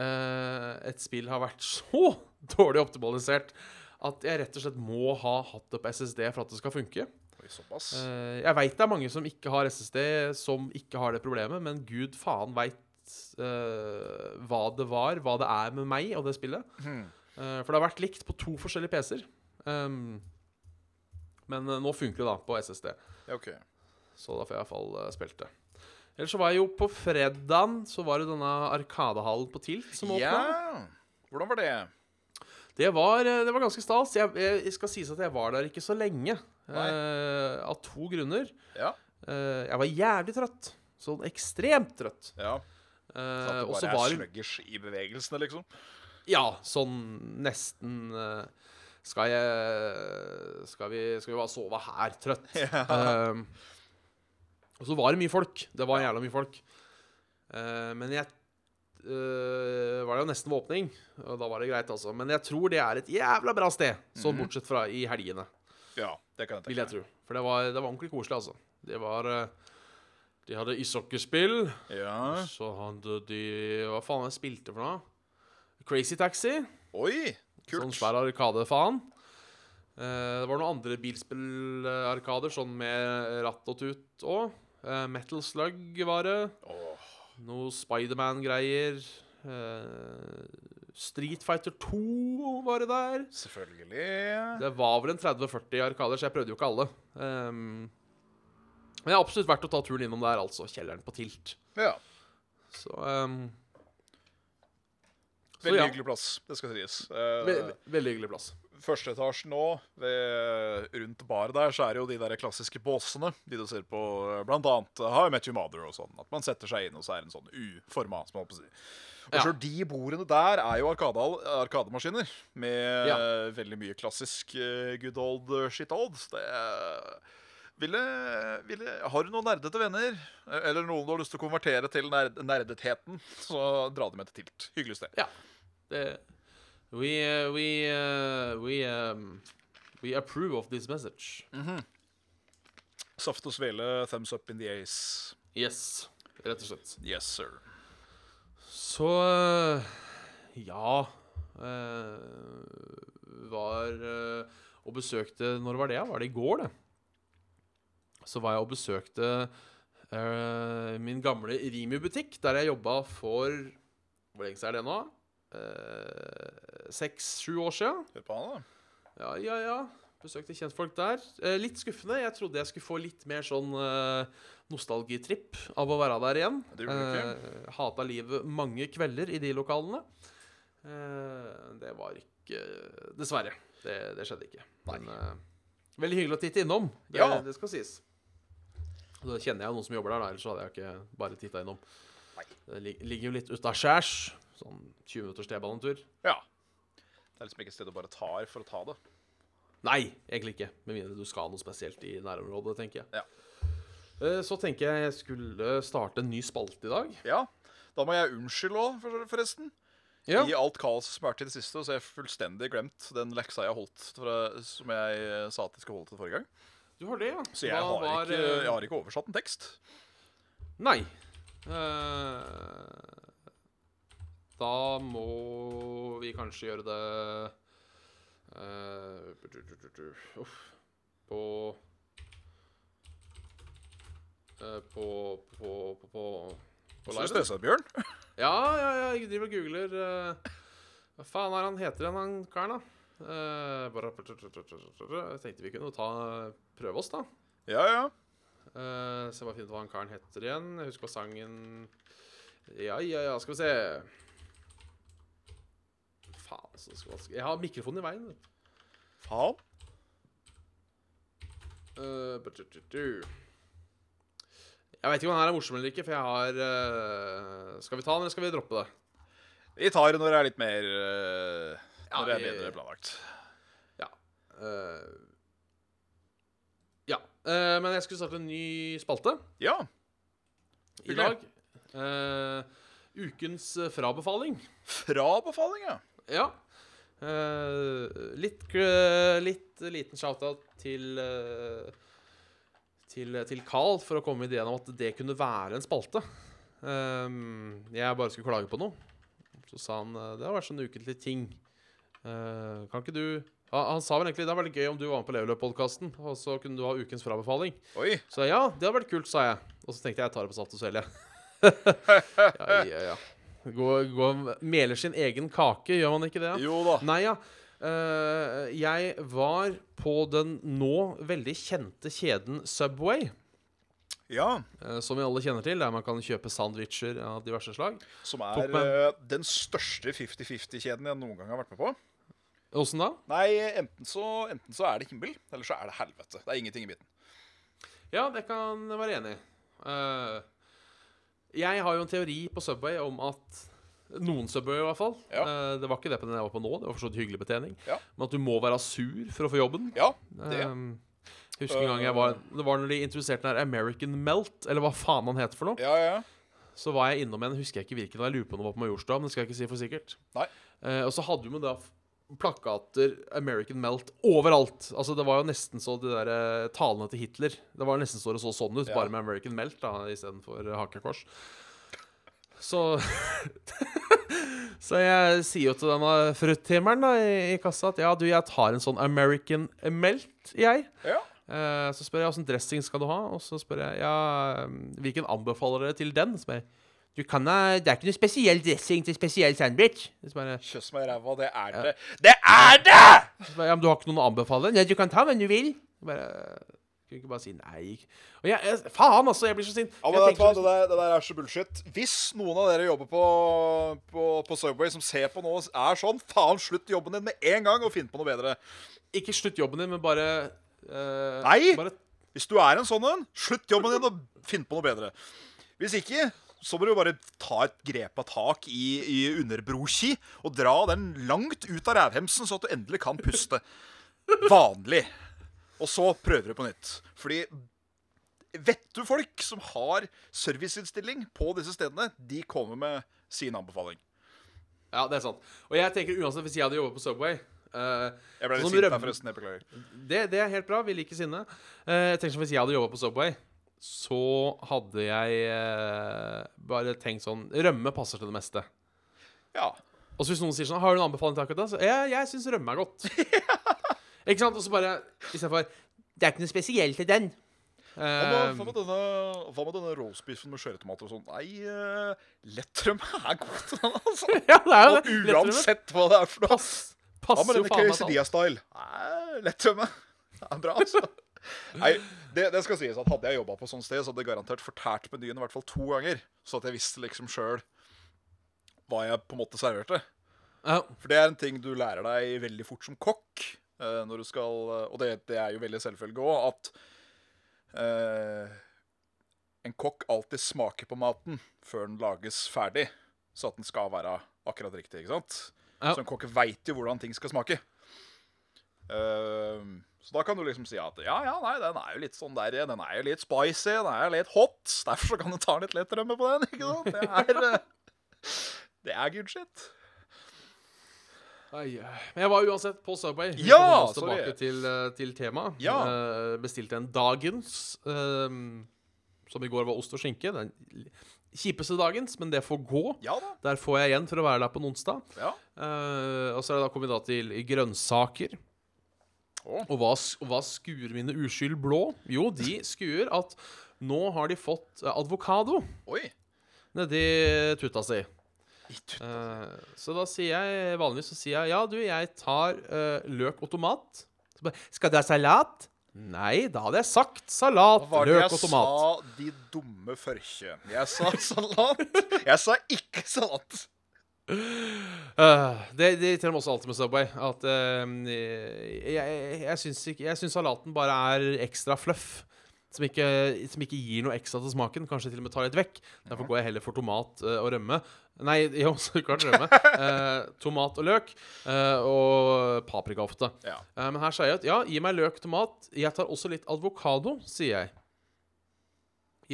eh, et spill har vært så dårlig optimalisert at jeg rett og slett må ha hatt det på SSD for at det skal funke. Såpass. Eh, jeg veit det er mange som ikke har SSD, som ikke har det problemet, men gud faen veit hva det var, hva det er med meg og det spillet. Hmm. Uh, for det har vært likt på to forskjellige PC-er. Um, men eh, nå funker det da på SSD. Okay. Så da får jeg iallfall uh, spilt det. Ellers så var jeg jo på fredagen Så var det denne Arkadehallen på Tilt som åpna. Ja. Hvordan var det? Det, var, eh, det var ganske stas. Jeg, jeg skal sies at jeg var der ikke så lenge. Eh, av to grunner. Ja. Eh, jeg var jævlig trøtt. Sånn ekstremt trøtt. ja. Sånn At så bare var er sluggers i bevegelsene, liksom? Ja, sånn nesten eh, Skal jeg skal vi, skal vi bare sove her, trøtt? Eh, og så var det mye folk. Det var jævla mye folk. Uh, men jeg eh, var det jo nesten våpning. og da var det greit, altså. Men jeg tror det er et jævla bra sted, sånn bortsett fra i helgene, Ja, det kan jeg vil jeg tro. For det var, det var ordentlig koselig, altså. Det var eh, De hadde ishockeyspill. Ja. Så hadde de Hva faen jeg spilte for noe? Crazy Taxi. Oi, Sånn kult. svær arkade-faen. Eh, det var noen andre bilspillarkader, sånn med ratt og tut òg. Metal Slug var det. Åh, Noe Spiderman-greier. Uh, Street Fighter 2 var det der. selvfølgelig. Det var vel en 30-40 arkader, så jeg prøvde jo ikke alle. Um, men det er absolutt verdt å ta turen innom der, altså. Kjelleren på Tilt. Ja. Så, så Veldig ja. hyggelig plass, det skal sies. Eh, Ve veldig hyggelig plass. Første etasjen nå, ved, rundt baret der, så er det jo de der klassiske båsene. De du ser på bl.a. How I Met Your Mother og sånn. At man setter seg inn, og så er det en sånn U-forma, som på å si. Og Ja. de bordene der er jo arkade, arkademaskiner. Med Ja. eh, veldig mye klassisk eh, good old uh, shit old. Det eh, ville, ville, Har du noen nerdete venner, eh, eller noen du har lyst til å konvertere til nerd, nerdetheten, så dra dem med til Tilt. Hyggelig sted. Ja. Det, we, uh, we, uh, we, um, we approve of this message. Saft og svele, thumbs up in the ace. Yes, rett og slett. Yes, sir. Så uh, ja uh, Var uh, og besøkte Når var det? Var det i går, det? Så var jeg og besøkte uh, min gamle Rimi-butikk, der jeg jobba for Hvor lenge siden er det nå? Seks-sju år sia. Hør på han, da. Ja, ja, ja. Besøkte kjentfolk der. Eh, litt skuffende. Jeg trodde jeg skulle få litt mer sånn eh, nostalgitripp av å være der igjen. Eh, hata livet mange kvelder i de lokalene. Eh, det var ikke Dessverre. Det, det skjedde ikke. Men eh, veldig hyggelig å titte innom. Det, Ja. det skal sies. Da kjenner jeg noen som jobber der, da, ellers hadde jeg ikke bare titta innom. Nei. Det ligger jo litt utaskjærs. Sånn 20 minutters T-banetur. Ja. Det er liksom ikke et sted du bare tar for å ta det. Nei, egentlig ikke. Med mindre du skal noe spesielt i nærområdet, tenker jeg. Ja. Eh, Så tenker jeg jeg skulle starte en ny spalte i dag. Ja. Da må jeg unnskylde òg, forresten. Ja. I alt kaoset som har vært i det siste, så har jeg fullstendig glemt den leksa jeg holdt fra, som jeg eh, sa at jeg skulle holde til forrige gang. Du har det, ja. Så jeg, har, var, ikke, eh, jeg har ikke oversatt en tekst. Nei. Eh, da må vi kanskje gjøre det uh. På På På På, på, på live? stressa, Bjørn. Ja, ja, ja, jeg driver og googler eh, Hva faen er han heter igjen, han karen, da? Bare Jeg tenkte vi kunne ta prøve oss, da. Ja, ja. Uh, bare finne ut hva han karen heter igjen. Jeg husker hva sangen Ja, ja, ja, skal vi se. Faen, så vanskelig Jeg har mikrofonen i veien. Faen. Uh. Jeg vet ikke om den her er morsom eller ikke, for jeg har uh, Skal vi ta den, eller skal vi droppe det? Vi tar det når det er litt mer Ja, Når det er bedre planlagt. Ja. Ja. Men jeg skulle starte en ny spalte Ja. i dag. Ukens frabefaling. Frabefaling, ja. Ja. Uh, litt, uh, litt liten shout-out til uh, til, til Carl for å komme med ideen om at det kunne være en spalte. Um, jeg bare skulle klage på noe. Så sa han eh, det har vært sånn ukentlig ting. Kan ikke du han, sa vel egentlig det hadde vært gøy om du var med på Leveløp-podkasten, og så kunne du ha ukens frabefaling. Oi. Så ja, det hadde vært kult, sa jeg. Og så tenkte jeg jeg tar det på saft og svele. ja, ja, ja. Gå, gå meler sin egen kake, gjør man ikke det? Jo da. Nei, ja. Uh, jeg var på den nå veldig kjente kjeden Subway. Ja. Uh, som vi alle kjenner til, der man kan kjøpe sandwicher av diverse slag. Som er eh, den største 50-50-kjeden jeg noen gang har vært med på. Åssen da? Nei, enten så, enten så er det himmel, eller så er det helvete. Det er ingenting i midten. Ja, det kan jeg være enig i. Eh, jeg har jo en teori på Subway om at noen Subway, i hvert fall. Ja. Uh, det var ikke det på den jeg var på nå, det var fortsatt så hyggelig betjening. Ja. Men at du må være sur for å få jobben. Ja, det. Um, jeg husker en gang jeg var Det var når de introduserte den der American Melt, eller hva faen han heter for noe. Ja, ja. Så var jeg innom en, husker jeg ikke hvilken, jeg lurer på om det var på Majorstua, men det skal jeg ikke si for sikkert. Nei. Uh, og så hadde vi da plakater American Melt overalt. Altså Det var jo nesten så de der eh, talene til Hitler Det var nesten så det så sånn ut, Ja. bare med American Melt da istedenfor hakekors. Så Så jeg sier jo til denne fruttimeren da i, i kassa at ja, du, jeg tar en sånn American Melt, jeg. ja. Eh, så spør jeg åssen dressing skal du ha, og så spør jeg ja, hvilken anbefaler dere til den. Spør jeg du kan ha, Det er ikke noe spesiell dressing til spesiell sandwich. Kjøss meg i ræva, det er det. Det er det! Bare, ja, men du har ikke noen å anbefale? Nei, du kan ta hvem du vil. Bare, kan ikke bare si nei. Og jeg, jeg, faen, altså! Jeg blir så sint. Ja, men vet hva, det der, det der er så bullshit. Hvis noen av dere jobber på, på, på Subway som ser på nå, er sånn, faen, slutt jobben din med en gang og finn på noe bedre. Ikke slutt jobben din, men bare uh, Nei! Bare, Hvis du er en sånn en, slutt jobben din og finn på noe bedre. Hvis ikke, så må du bare ta et grep av tak i, i underbroski og dra den langt ut av rævhemsen, så at du endelig kan puste. Vanlig. Og så prøver du på nytt. Fordi vet du folk som har serviceinnstilling på disse stedene, de kommer med sin anbefaling. ja, det er sant. Og jeg tenker uansett, hvis jeg hadde jobbet på Subway uh, Jeg ble litt sint der, forresten. Jeg beklager. det, det er helt bra. Vi liker sinne. Uh, jeg tenker som Hvis jeg hadde jobba på Subway, så hadde jeg eh, bare tenkt sånn Rømme passer til det meste. Ja. Og så hvis noen sier sånn Har du en anbefaling til akkurat det? Så jeg, jeg syns rømme er godt. Ikke sant? Og så bare istedenfor Det er ikke noe spesielt i den. Hva med, Eh, hva med denne, hva med denne roastbiffen med skjøretomater og sånn? Nei, uh, lettrømme er godt, den, altså. ja, det er jo Og det. Lettrømme uansett hva det er for noe. Pass, Hva passer med jo denne faen meg til alt. quesadilla-style? Nei, lettrømme. Er bra, altså. Nei, det, det skal sies at Hadde jeg jobba på sånt sted, så hadde jeg garantert fortært menyen i hvert fall to ganger. Så at jeg visste liksom sjøl hva jeg på en måte serverte. Ja, For det er en ting du lærer deg veldig fort som kokk. eh, når du skal, Og det, det er jo veldig selvfølgelig òg, at eh, en kokk alltid smaker på maten før den lages ferdig. Så at den skal være akkurat riktig. ikke sant? Ja. Så en kokk veit jo hvordan ting skal smake. Eh, så da kan du liksom si at ja, ja, nei, den er jo litt sånn der, den er jo litt spicy, den er jo litt hot. Derfor så kan du ta litt lett rømme på den. ikke sant? Det er, eh, det er good shit. Ai. Men jeg var uansett på Subway. Vi Ja, kommer oss sorry. til, eh, til temaet. Ja. Eh, bestilte en dagens, som i går var ost og skinke. Den kjipeste dagens, men det får gå. Ja da. Der får jeg igjen for å være der på en onsdag. Ja. Og så er det da kommet da til grønnsaker. Og hva, og hva skuer mine uskyld blå? Jo, de skuer at nå har de fått eh, advokado Oi. nedi tuta si. Eh, så da sier jeg vanligvis så sier jeg ja, du, jeg tar eh, løk og tomat. Så bare, Skal det ha salat? Nei, da hadde jeg sagt salat, Hva var det løk jeg og tomat. sa, de dumme førkje? Jeg sa salat. Jeg sa ikke salat. Øh, det, det irriterer meg også alltid med Subway. At uh, jeg, jeg, jeg, syns ikke, jeg syns salaten bare er ekstra fluff. Som ikke, som ikke gir noe ekstra til smaken. Kanskje til og med tar litt vekk. Derfor går jeg heller for tomat uh, og rømme. Nei, jo, så klart rømme. Eh, tomat og løk. og paprika ofte. Ja. Men her sier jeg at ja, gi meg løk, tomat. Jeg tar også litt advokado, sier jeg.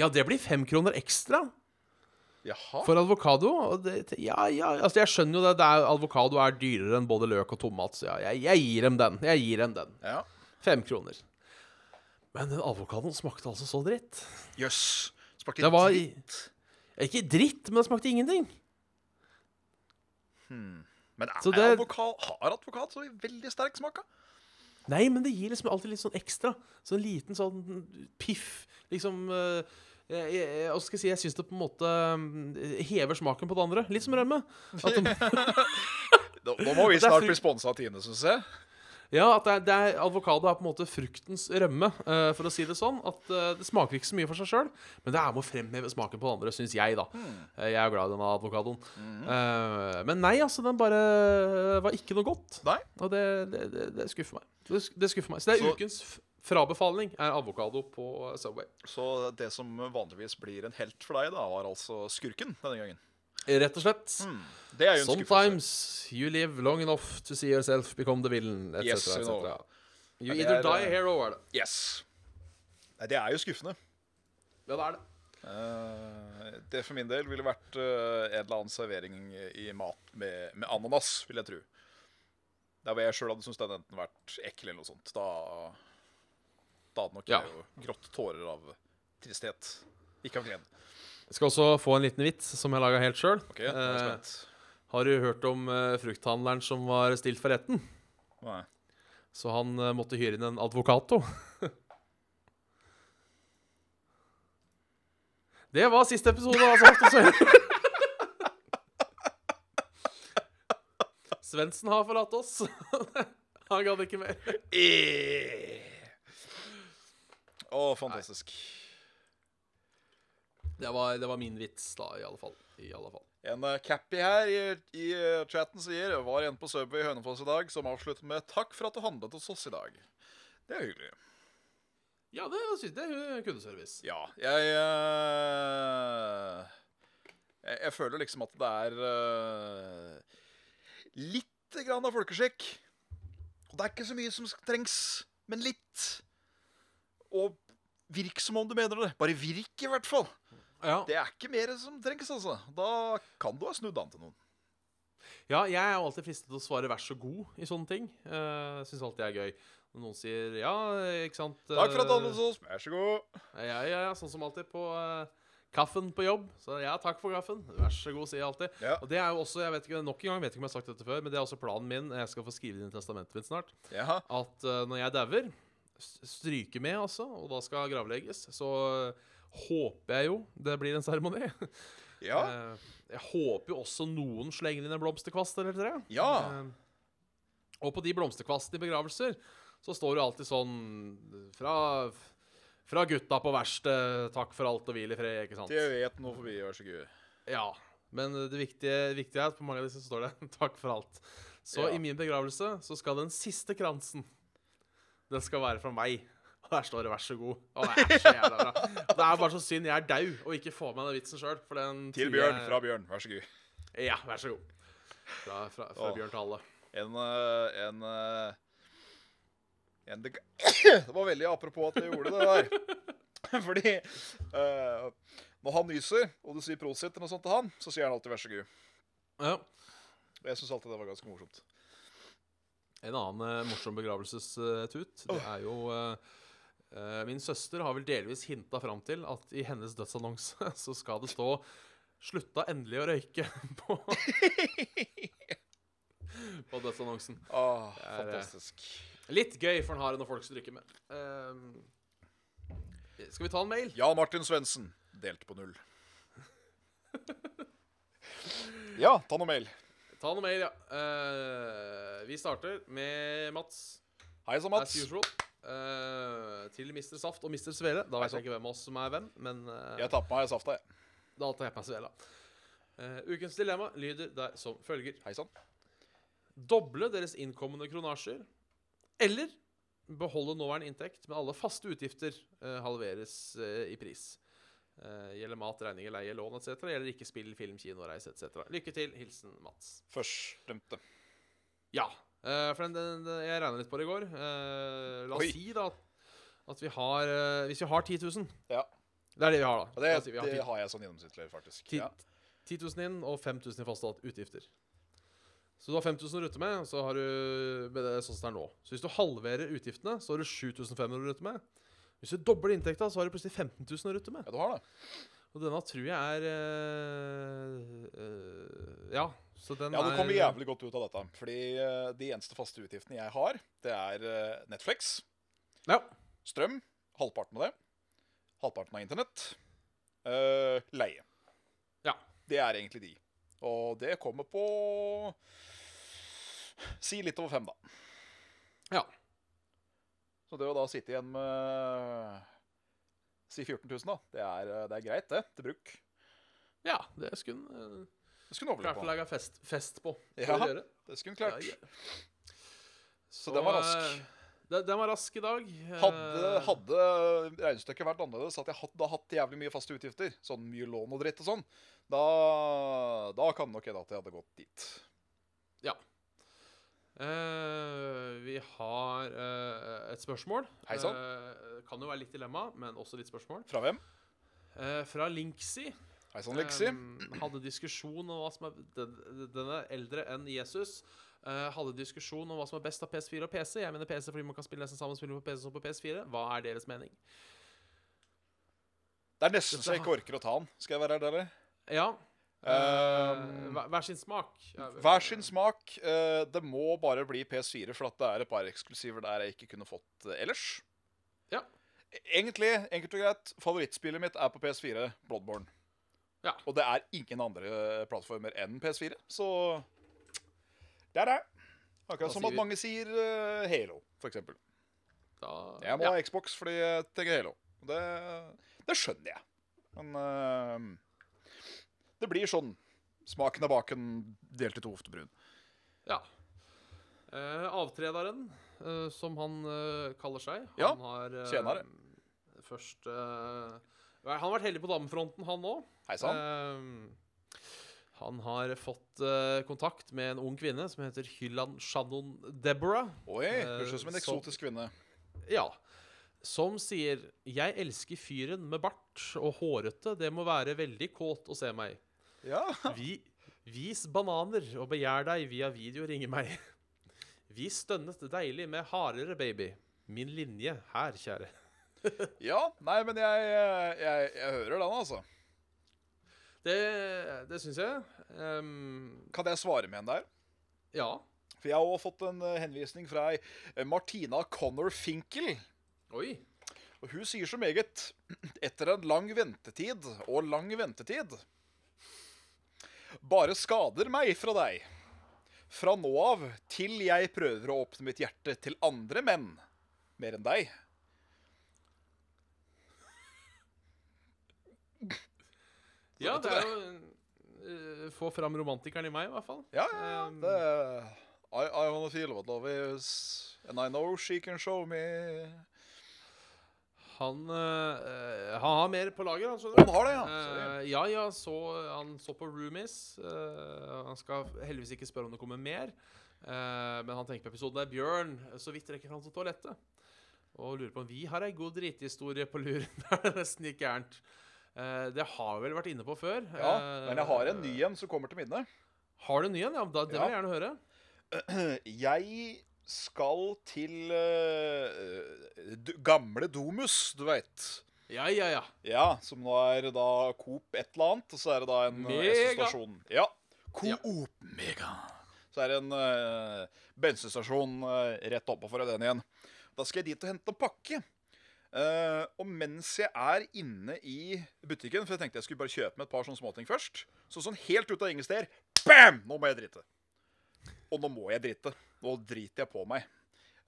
Ja, det blir fem kroner ekstra. Jaha. For avokado det, Ja, ja, altså jeg skjønner jo det. det er, avokado er dyrere enn både løk og tomat, så ja, jeg, jeg gir dem den. Jeg gir dem den. Ja. Fem kroner. Men den avokadoen smakte altså så dritt. Jøss. Smakte Det var dritt. Ikke dritt, men det smakte ingenting. Men er det- avokado, har advokat så veldig sterk smak? Nei, men det gir liksom alltid litt sånn ekstra. Så en liten sånn piff. Liksom eh, jeg, jeg, skal jeg si? Jeg syns det på en måte eh, hever smaken på det andre. Litt som rømme. Det, Nå, må vi snart bli sponsa av Tine, syns jeg. Ja, at det er, det er, avokado er på en måte fruktens rømme, uh, for å si det sånn. At uh, Det smaker ikke så mye for seg sjøl, men det er med å fremheve smaken på det andre, syns jeg, da. Eh, jeg er glad i denne avokadoen. Eh, men nei, altså, den bare var ikke noe godt. Nei. Og det, det, det, det skuffer meg. Det, det skuffer meg. Så det er Så- ukens f- frabefaling er avokado på eh, Subway. Så det som vanligvis blir en helt for deg, da, var altså skurken denne gangen. Rett og slett. Det er jo en skuffelse. Sometimes you live long enough to see yourself become the villain, etc. Yes, know. You either er, die a hero, er det. Yes. Nei, det er jo skuffende. Ja, det er det. Uh, det for min del ville vært uh, en eller annen servering i mat med, med ananas, vil jeg tro. Der hvor jeg sjøl hadde syntes den enten vært ekkel eller noe sånt. Da, da nok Ja. er jo grått tårer av tristhet. Ikke av glede. Jeg skal også få en liten vits som jeg laga helt sjøl. Okay, spent. har du hørt om eh, frukthandleren som var stilt for retten? Nei. Så han eh, måtte hyre inn en advokato. Det var siste episode av Saft og Svele. Svendsen har forlatt oss. Han gadd ikke mer. Å, fantastisk. Det var, det var min vits, da, i alle fall. I alle fall. En uh, Cappy her i, i uh, chatten sier Var en på Subway i Hønefoss i dag som avslutter med 'Takk for at du handlet hos oss i dag'. Det er hyggelig. Ja, det, det er kundeservice. Ja, jeg uh, jeg, jeg føler liksom at det er litt grann av folkeskikk. Og det er ikke så mye som trengs, men litt. Og virk som om du mener det. Bare virk, i hvert fall. Ja. Det er ikke mer som trengs, altså. Da kan du ha snudd an til noen. Ja, jeg er alltid fristet til å svare 'vær så god' i sånne ting. Uh, Syns alltid er gøy. Når noen sier 'ja, ikke sant' Takk for at du eh, hos oss. Vær så god. Ja, ja, ja, sånn som alltid på uh, kaffen på jobb. Så ja, takk for kaffen. Vær så god, sier jeg alltid. Ja. Og det er jo også, jeg vet ikke, nok en gang, vet ikke om jeg har sagt dette før, men det er også planen min, jeg skal få skrive det inn i testamentet mitt snart, Jaha. at uh, når jeg dauer, stryke med altså, og da skal gravlegges, så eh, håper jeg jo det blir en seremoni. Ja. Eh, jeg håper jo også noen slenger inn en blomsterkvast eller tre. Ja. Eh, og på de blomsterkvastene i begravelser så står det alltid sånn fra, fra gutta på verkstedet, takk for alt og hvil i fred, ikke sant? Det vet noe forbi, vær så god. Ja. Men det viktige, viktige er at på mange av disse står det 'takk for alt'. Så Ja. i min begravelse så skal den siste kransen Den skal være fra meg. Og der står det 'vær så god'. Og det er så jævla bra. Det er bare så synd jeg er dau og ikke får med den vitsen sjøl. Til Bjørn, fra Bjørn, vær så god. Ja, vær så god. Fra, fra, fra. Bjørn til alle. En eh, En, eh, en det, det var veldig apropos at jeg gjorde det der. Fordi uh, når han nyser, og du sier prosit eller noe sånt til han, så sier han alltid 'vær så god'. Ja. Jeg syns alltid det var ganske morsomt. En annen eh, morsom begravelsestut, det er jo eh, eh, Min søster har vel delvis hinta fram til at i hennes dødsannonse så skal det stå 'Slutta endelig å røyke' på, på dødsannonsen. Åh, fantastisk. Litt gøy for en har noen folk som drikker med. Uh, skal vi ta en mail? Jan Martin Svendsen delt på null. Ja, ta noe mail. Ta noe mer, ja. Uh, vi starter med Mats, Hei sann, as Mats. usual. Eh, til Mr. Saft og Mr. Svele. Da vet jeg ikke hvem av oss som er hvem, men uh, Jeg tar på meg safta, jeg. da tar jeg meg Svela. Eh, ukens dilemma lyder der som følger. Hei sann. Doble deres innkommende kronasjer, eller beholde nåværende inntekt, men alle faste utgifter halveres i pris. Eh, gjelder mat, regninger, leie, lån etc. Gjelder ikke spill, film, kino, reise etc. Lykke til. Hilsen Mats. Førstnevnte. Ja. eh, for den, den, den, jeg regna litt på det i går. Eh, la oss Oi. si da at, vi har Hvis vi har 10 000 Ja. Det er det vi har, da. Det, si vi har det har jeg sånn gjennomsnittlig, faktisk. 10, Ja. 10 000 inn og 5000 i faste utgifter. Så du har 5000 å rutte med, så har du med det sånn som det er nå. Så hvis du halverer utgiftene, så har du 7500 å rutte med. Hvis du dobler inntekta, så har du plutselig 15 000 å rutte med. ja, du har det. Og denne tror jeg er øh, øh, Ja, så den Ja, du er kommer jævlig godt ut av dette. Fordi eh, de eneste faste utgiftene jeg har, det er Netflix, Ja. strøm, halvparten av det, halvparten av internett, eh, leie. ja. Det er egentlig de. Og det kommer på Si litt over fem, da. Ja. Så det å da sitte igjen med Si 14 000, da. Det er, det er greit, det. Til bruk. ja det skulle hun Det skulle hun klart å legge lage fest, fest på. Ja. Skal? Det skulle hun klart. Ja, ja. Så den var rask. Den, den var rask i dag. Hadde, Eh, hadde regnestykket vært annerledes, at jeg hadde hatt jævlig mye faste utgifter, sånn mye lån og dritt og sånn, da, da kan nok nok hende at jeg hadde gått dit. Ja. Eh, vi har uh, et spørsmål. Hei sann. Uh, kan jo være litt dilemma, men også litt spørsmål. Fra hvem? Fra Linksy. Hei sann. Eh, hadde diskusjon om hva som er den, er eldre enn Jesus. Hadde diskusjon om hva som er best av PS4 og PC. Jeg mener PC fordi man kan spille nesten samme spill på PC som på PS4. Hva er deres mening? Det er nesten så jeg ikke orker å ta den, skal jeg være ærlig. Ja. Eh, Um, hver, sin smak. Hver sin smak. Uh, Det må bare bli PS4, for at det er et par eksklusiver der jeg ikke kunne fått eh, ellers. Ja. Egentlig, enkelt og greit, favorittspillet mitt er på PS4, Bloodborne. Ja. Og det er ingen andre plattformer enn PS4, så det er det. Akkurat som at mange sier uh, Halo, eksempel. Jeg må ja. ha Xbox fordi jeg tenker Halo. Det, det skjønner jeg. Men eh, det blir sånn. Smaken av baken delt i to hoftebrun. Ja. Eh, avtrederen, eh, som han eh, kaller seg. Han Ja, har eh, tjenere. først eh, Han har vært heldig på damefronten, han òg. Hei sann. Eh, han har fått eh, kontakt med en ung kvinne som heter Hylland Shannon Deborah. Oi, høres ut som en eksotisk kvinne. Ja. Som sier 'Jeg elsker fyren med bart og hårete. Det må være veldig kåt å se meg'. Ja. Vi, vis bananer og begjær deg via video ringer meg. Vi stønnet deilig med hardere, baby. Min linje her, kjære. ja. Nei, men jeg, jeg, jeg hører den, altså. Det, det syns jeg. Um, Kan jeg svare med en der? ja. For jeg har også fått en eh, henvisning fra ei eh, Martina Connor Finkel. Oi. Og hun sier så meget Etter en lang ventetid og lang ventetid Bare skader meg fra deg. Fra nå av til jeg prøver å åpne mitt hjerte til andre menn. Mer enn deg. Ja, det er jo uh, Få fram romantikeren i meg, i hvert fall. Ja, ja, ja. Um, Det, I, I wanna feel what love is, and I know she can show me Han, eh, han har mer på lager, han, skjønner Han har det, ja. Uh, ja, ja, så, han så på Roomies. Uh, han skal heldigvis ikke spørre om det kommer mer. Uh, men han tenker på episoden der Bjørn så vidt rekker fram til toalettet. Og lurer på om vi har ei god drithistorie på lur. det nesten gikk gærent. Det har vi vel vært inne på før. Ja, men jeg har en ny en som kommer til minne. Har du en ny en? Ja, da, det vil jeg gjerne høre. Jeg skal til uh, gamle Domus, du veit. Ja, ja, ja. Ja, som nå er da Coop et eller annet, og så er det da en eh, Mega. SO-stasjon. Ja. Coop Mega. Så er det en uh, bensinstasjon uh, rett oppafor den igjen. Da skal jeg dit og hente en pakke. Uh, og mens jeg er inne i butikken, for jeg tenkte jeg skulle bare kjøpe meg et par sånne småting først, så sånn helt ut av ingen steder Bam! Nå må jeg drite. Og nå må jeg drite. Nå driter jeg på meg.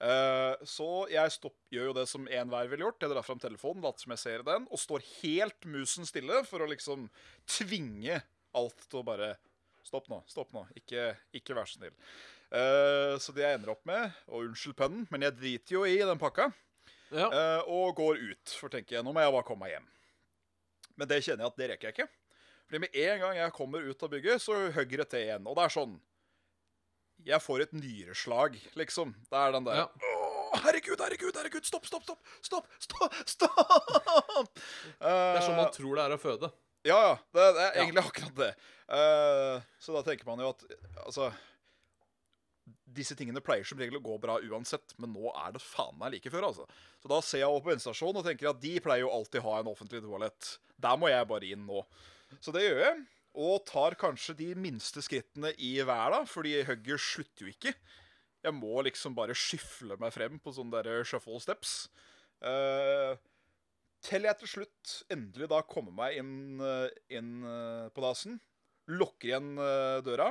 Eh, så jeg stopp, gjør jo det som enhver ville gjort. Jeg drar fram telefonen, later som jeg ser den, og står helt musen stille for å liksom tvinge alt til å bare Stopp nå. Stopp nå. Ikke, ikke vær så snill. Eh, så det jeg ender opp med Og unnskyld pennen, men jeg driter jo i den pakka. Ja. eh, og går ut, for tenker jeg, nå må jeg bare komme meg hjem. Men det kjenner jeg at det rekker jeg ikke. Fordi med en gang jeg kommer ut av bygget, så hugger det til igjen. Og det er sånn Jeg får et nyreslag, liksom. Det er den der Ja. Å, herregud, herregud, herregud! Stopp, stopp, stopp! Stopp! stopp, stopp! Det er sånn man Eh, tror det er å føde. ja, ja. Det, det er Ja. egentlig akkurat det. Uh, så da tenker man jo at altså Disse tingene pleier som regel å gå bra uansett, men nå er det faen meg like før, altså. Så da ser jeg over på bensinstasjonen og tenker at de pleier jo alltid å ha en offentlig toalett. Der må jeg bare inn nå. Så det gjør jeg. Og tar kanskje de minste skrittene i hver, da, fordi hugger slutter jo ikke. Jeg må liksom bare skyfle meg frem på sånne der shuffle steps. Uh, til jeg til slutt endelig da kommer meg inn, eh, inn eh, på dasen, lukker igjen døra,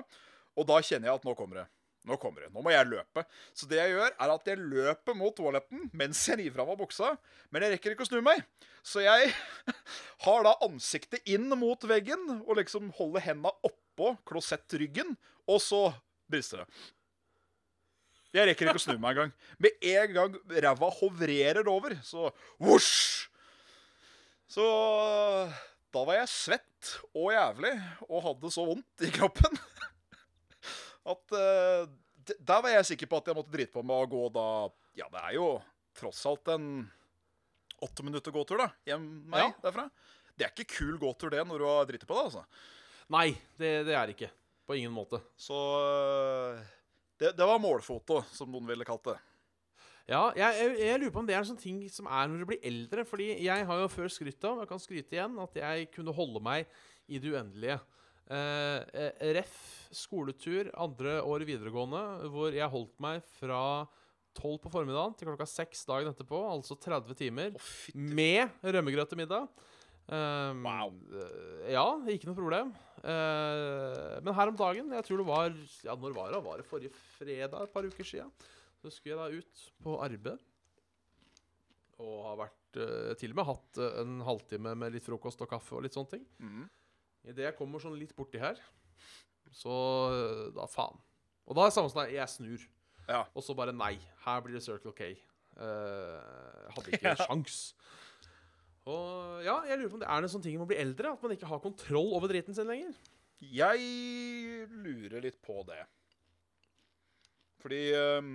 og da kjenner jeg at nå kommer det. Nå kommer det. Nå må jeg løpe. Så det jeg gjør, er at jeg løper mot toaletten mens jeg river av meg buksa, men jeg rekker ikke å snu meg. Så jeg har da ansiktet inn mot veggen og liksom holder henda oppå klosettryggen, og så brister det. Jeg rekker ikke å snu meg engang. Med en gang ræva hovrerer over, så vosj! Så da var jeg svett og jævlig og hadde så vondt i kroppen at uh, Der var jeg sikker på at jeg måtte drite på meg og gå da Ja, det er jo tross alt en åtte minutter gåtur, da. Hjem meg Ja. derfra. Det er ikke kul gåtur, det, når du har driti på deg, altså. Nei, det, det er det ikke. På ingen måte. Så eh, det, det var målfoto, som noen ville kalt det. Ja, jeg, jeg, jeg lurer på om det er en sånn ting som er når du blir eldre. Fordi jeg har jo før skrytt av, og jeg kan skryte igjen, at jeg kunne holde meg i det uendelige. Eh, eh, ref. skoletur andre år i videregående, hvor jeg holdt meg fra tolv på formiddagen til klokka seks dagen etterpå, altså 30 timer, oh, med rømmegrøt til middag. Wow. eh, Ja, ikke noe problem. Eh, men her om dagen, jeg tror det var Ja, når var det? Var det forrige fredag, et par uker sia? Så skulle jeg da ut på arbeid. Og har vært eh, til og med hatt eh, en halvtime med litt frokost og kaffe og litt sånne ting. Mhm. Idet jeg kommer sånn litt borti her, så eh, da faen. Og da er det samme som jeg snur. Ja. Og så bare nei. Her blir det Circle K. Uh, hadde ikke Ja. sjans. Og ja, jeg lurer på om det er en sånn ting med å bli eldre, at man ikke har kontroll over driten sin lenger. Jeg lurer litt på det. Fordi um,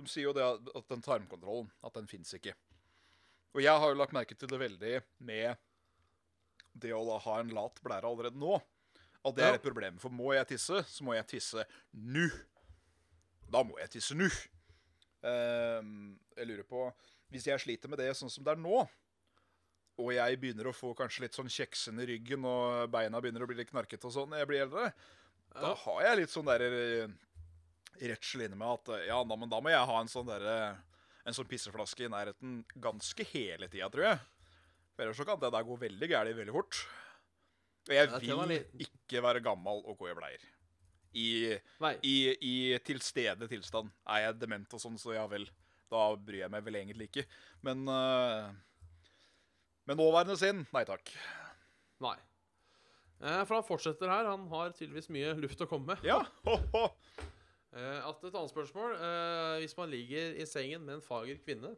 de sier jo det at den tarmkontrollen, at den fins ikke. Og jeg har jo lagt merke til det veldig med det å da ha en lat blære allerede nå. At det Ja. er et problem. For må jeg tisse, så må jeg tisse nå. Da må jeg tisse nå. Um, jeg lurer på Hvis jeg sliter med det sånn som det er nå, og jeg begynner å få kanskje litt sånn kjeksen i ryggen, og beina begynner å bli litt knarkete og sånn når jeg blir eldre, da har jeg litt sånn der eh, redsel inni meg at eh, ja, da, men da må jeg ha en sånn derre en sånn pisseflaske i nærheten ganske hele tida, tror jeg. For ellers så kan det der gå veldig gærent veldig fort. Og jeg vil ikke være gammel og gå i bleier. I, i, i tilstede tilstand. Er jeg dement og sånn, så ja vel. Da bryr jeg meg vel egentlig ikke. Men uh, med nåværende sinn, nei takk. Nei. Eh, for han fortsetter her. Han har tydeligvis mye luft å komme med. Ja, ho, ho. Eh, at et annet spørsmål eh, Hvis man ligger i sengen med en fager kvinne,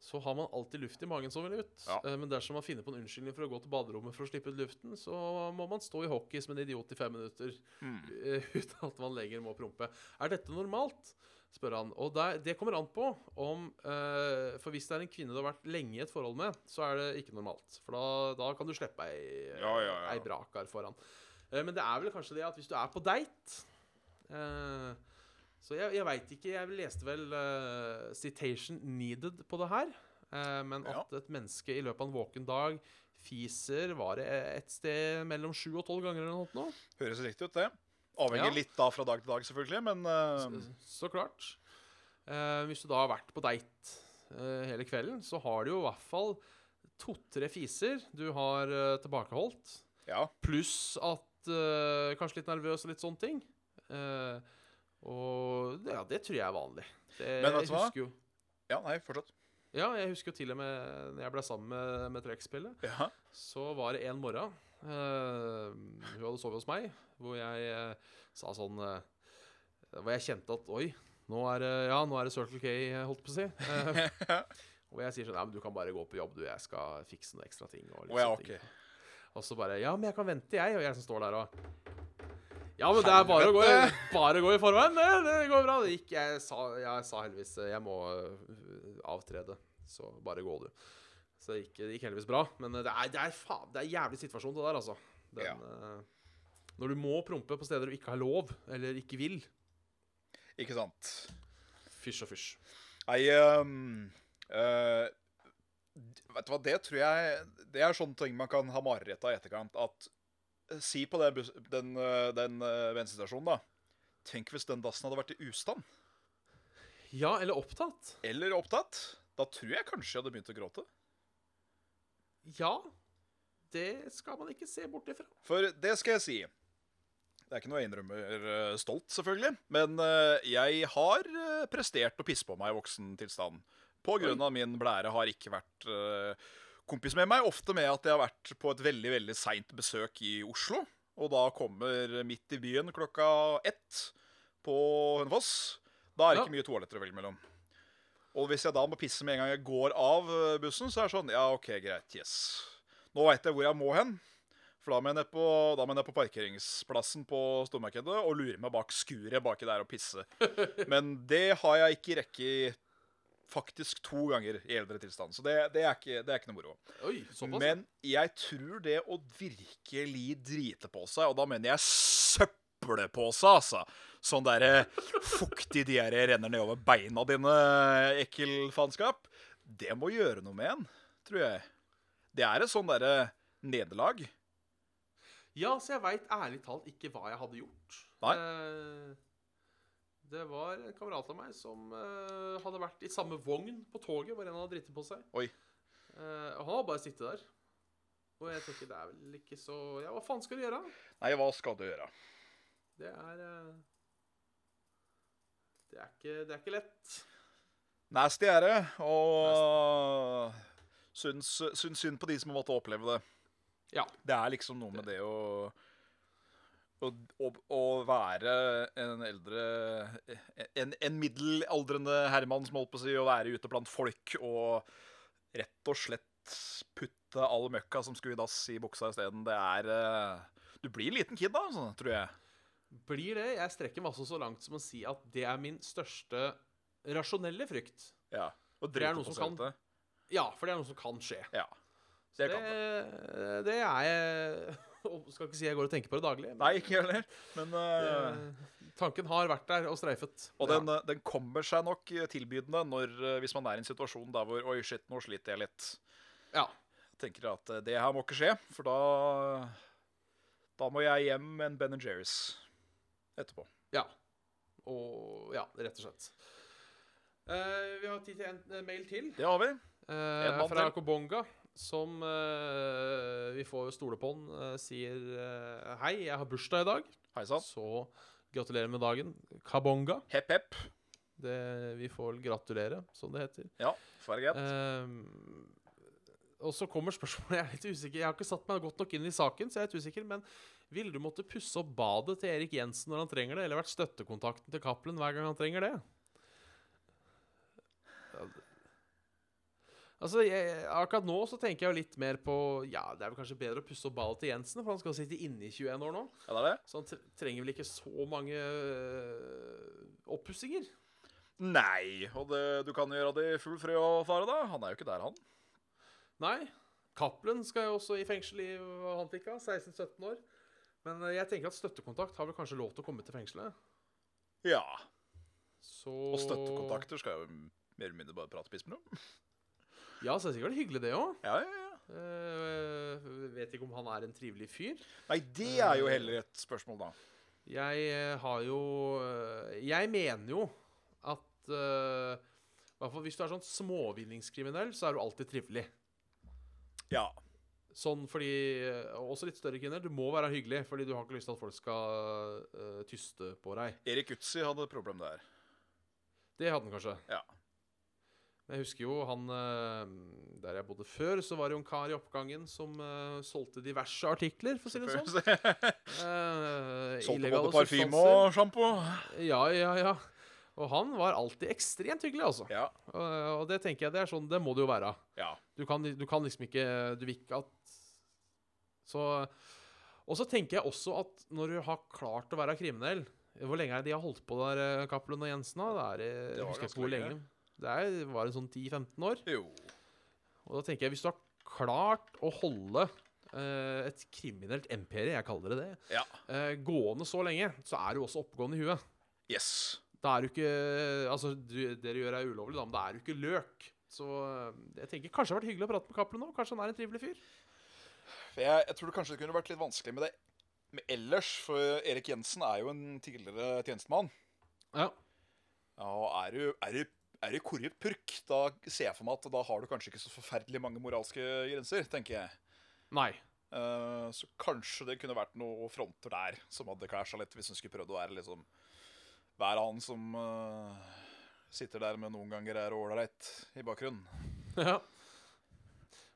så har man alltid luft i magen som vil ut. Ja. Eh, men dersom man finner på en unnskyldning for å gå til baderommet for å slippe ut luften, så må man stå i hockey som en idiot i fem minutter Mm. eh, uten at man lenger må prompe. Er dette normalt? spør han. Og der, det kommer an på om eh, For hvis det er en kvinne du har vært lenge i et forhold med, så er det ikke normalt. For da, da kan du slippe ei, ja, ja. ei brakar foran. Eh, men det er vel kanskje det at hvis du er på date eh, Så jeg, jeg veit ikke. Jeg leste vel uh, 'citation needed' på det her. Uh, men Ja. at et menneske i løpet av en våken dag fiser Var det et sted mellom sju og tolv ganger eller noe? nå? Høres riktig ut, det. Avhenger Ja. litt da fra dag til dag, selvfølgelig, men uh... Så klart. Eh, hvis du da har vært på date eh, hele kvelden, så har du jo i hvert fall to-tre fiser du har eh, tilbakeholdt. ja. Pluss at eh, Kanskje litt nervøs og litt sånne ting. Eh, og ja, det tror jeg er vanlig. Det, Men vet du hva? jo Ja, nei, fortsatt. Ja, jeg husker jo til og med når jeg ble sammen med, med trekkspillet, Ja. så var det en morgen uh, Hun hadde sovet hos meg, hvor jeg uh, sa sånn uh, Hvor jeg kjente at Oi, nå er det Ja, nå er det Circle K, holdt på å si. Og jeg sier sånn Nei, men du kan bare gå på jobb, du. Jeg skal fikse noen ekstra ting. Og Å ja, okay. Og så bare Ja, men jeg kan vente, jeg. Og jeg som står der og Ja, men det er bare å gå, i- bare gå i forveien. Det, det går bra. Det gikk, jeg, sa, jeg sa heldigvis Jeg må øh, avtrede. Så bare gå, du. Så det gikk, det gikk heldigvis bra. Men øh, det er, det er, faen, det er jævlig situasjon, det der, altså. Den, Ja. når du må prompe på steder du ikke har lov, eller ikke vil. Ikke sant. Fysj og fysj. Nei um, uh, Vet du hva, det tror jeg Det er sånne ting man kan ha mareritt av i etterkant. At eh, Si på den, bus- den, eh, den eh, bensinstasjonen, da. Tenk hvis den dassen hadde vært i ustand. Ja, eller opptatt. Eller opptatt. Da tror jeg kanskje jeg hadde begynt å gråte. Ja. Det skal man ikke se bort ifra. For det skal jeg si. Det er ikke noe jeg innrømmer eh, stolt, selvfølgelig. Men eh, jeg har eh, prestert å pisse på meg i voksen tilstand. På grunn av min blære har ikke vært eh, kompis med meg. Ofte med at jeg har vært på et veldig veldig seint besøk i Oslo. Og da kommer midt i byen klokka ett på Hønefoss. Da er det Ja. ikke mye toaletter å velge mellom. Og hvis jeg da må pisse med en gang jeg går av eh, bussen, så er det sånn Ja, OK, greit. Yes. Nå veit jeg hvor jeg må hen. For da må jeg ned på, jeg ned på parkeringsplassen på stormarkedet og lure meg bak skuret baki der og pisse. Men det har jeg ikke rekke i faktisk to ganger i eldre tilstand. Så det, det, er, ikke, det er ikke noe moro. Oi. Men jeg tror det å virkelig drite på seg, og da mener jeg søppelpose, altså Sånn derre fuktig diaré renner nedover beina dine, ekkel faenskap. Det må gjøre noe med en, tror jeg. Det er et sånn derre nederlag. Ja, så jeg veit ærlig talt ikke hva jeg hadde gjort. Nei. Eh, det var en kamerat av meg som eh, hadde vært i samme vogn på toget hvor en hadde driti på seg. Oi. Eh, og han hadde bare sittet der. Og jeg tenker det er vel ikke så Ja, hva faen skal du gjøre? Nei, hva skal du gjøre? Det er eh, det, er ikke, det er ikke lett. Nasty er det, og syns, syns synd på de som har måttet oppleve det. Ja. Det er liksom noe med det å å, å, å være en eldre En, en middelaldrende herremann som holdt på å si, å være ute blant folk og rett og slett putte all møkka som skulle i dass, i buksa isteden. Det er eh, Du blir en liten kid da, altså, tror jeg. Blir det? Jeg strekker meg også så langt som å si at det er min største rasjonelle frykt. Ja. Og Det er noe på som kan- Ja, for det er noe som kan skje. Ja. Det Det, kan det. det er og Skal ikke si jeg går og tenker på det daglig. men Nei, ikke heller. Men uh, det- tanken har vært der og streifet. Og den, ja. den kommer seg nok tilbydende når, eh, hvis man er i en situasjon der hvor Oi, shit, nå sliter jeg litt. Ja. Tenker at eh, det her må ikke skje, for da Da må jeg hjem med en Ben Jerry's etterpå. ja. Og Ja, rett og slett. Uh, vi har tid til en eh, mail til. Det har vi. Uh, fra. Kobonga, som uh, vi får stole på eh, sier uh, Hei, jeg har bursdag i dag, Hei sann. så gratulerer med dagen. Kabonga. Hepp, hepp. Det, vi får gratulere, som det heter. Ja, farget. Og så kommer spørsmålet Jeg er litt usikker Jeg har ikke satt meg godt nok inn i saken, så jeg er litt usikker. Men ville du måtte pusse opp badet til Erik Jensen når han trenger det, eller vært støttekontakten til Cappelen hver gang han trenger det? Altså, jeg, Akkurat nå så tenker jeg jo litt mer på Ja, det er vel kanskje bedre å pusse opp badet til Jensen, for han skal sitte inne i 21 år nå. Ja, det er det? Så han trenger vel ikke så mange øh, oppussinger. Nei, og det, du kan gjøre det i full frø og fare, da. Han er jo ikke der, han. Nei. Cappelen skal jo også i fengsel i av, 16-17 år. Men eh, jeg tenker at støttekontakt har vel kanskje lov til å komme til fengselet. Ja. Så Og støttekontakter skal jo mer eller mindre bare prate piss med dem. Ja, så er det sikkert hyggelig, det òg. Ja, ja, ja. vet ikke om han er en trivelig fyr. Nei, det er jo heller et spørsmål, da. Jeg eh, har jo eh, Jeg mener jo at uh, hvert fall Hvis du er sånn småvinningskriminell, så er du alltid trivelig. Ja. Sånn fordi Også litt større kvinner. Du må være hyggelig, fordi du har ikke lyst til at folk skal uh, tyste på deg. Erik Utsi hadde et problem der. Det hadde han kanskje. Ja. Men jeg husker jo han eh, Der jeg bodde før, så var det jo en kar i oppgangen som uh, solgte diverse artikler, for å si det sånn. Eh, Solgte både parfyme og sjampo. Ja, ja, ja. Og han var alltid ekstremt hyggelig, altså. Ja. Og, og det tenker jeg det er sånn Det må det jo være. ja. Du kan, du kan liksom ikke Du vil ikke at Så Og så tenker jeg også at når du har klart å være kriminell Hvor lenge er det de har holdt på der, Cappelen og Jensen? da? Det er, Det jeg husker ikke hvor lenge. lenge. Det er, var en sånn 10-15 år. Jo. Og da tenker jeg, hvis du har klart å holde eh, et kriminelt emperie, jeg kaller det det, Ja. eh, gående så lenge, så er du også oppegående i huet. Yes. Da er du ikke Altså, du, det du gjør er ulovlig, da, men da er du ikke løk. Så eh, jeg tenker kanskje det har vært hyggelig å prate med Cappelen nå. Kanskje han er en trivelig fyr. Jeg, jeg tror det kanskje det kunne vært litt vanskelig med det men ellers, for Erik Jensen er jo en tidligere tjenestemann. Ja. Ja, og er du, er du, er du korrupt purk, da ser jeg for meg at da har du kanskje ikke så forferdelig mange moralske grenser, tenker jeg. Nei. Uh, så kanskje det kunne vært noen fronter der som hadde klasja litt, hvis hun skulle prøvd å være liksom Være han som uh, sitter der med noen ganger er ålreit i bakgrunnen. Ja.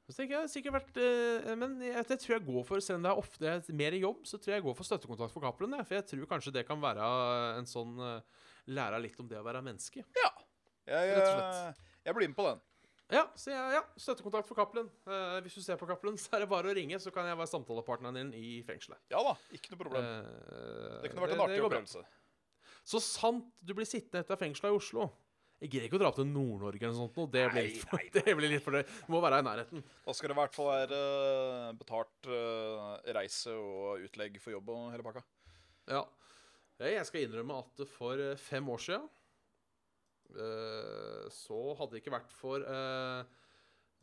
Så tenker jeg sikkert vært eh, Men jeg, jeg, tror jeg går for Selv om det er ofte er mer jobb, så tror jeg jeg går for støttekontakt for Cappelen. For jeg tror kanskje det kan være en sånn Lære litt om det å være menneske. Ja. Jeg, Rett og slett. eh, jeg blir med på den. Ja, så jeg, ja, støttekontakt for Cappelen. Eh, hvis du ser på Cappelen, så er det bare å ringe, så kan jeg være samtalepartneren din i fengselet. Ja da, ikke noe problem. Eh, det kunne vært en artig går bra. opplevelse. Så sant du blir sittende etter fengselet i Oslo. Jeg gidder ikke å dra til Nord-Norge eller noe sånt. nå. Det blir litt for, det blir litt for det. Du må være i nærheten. Da skal det i hvert fall være eh, betalt eh, reise og utlegg for jobb og hele pakka. Ja. Jeg skal innrømme at for eh, fem år siden så hadde det ikke vært for eh,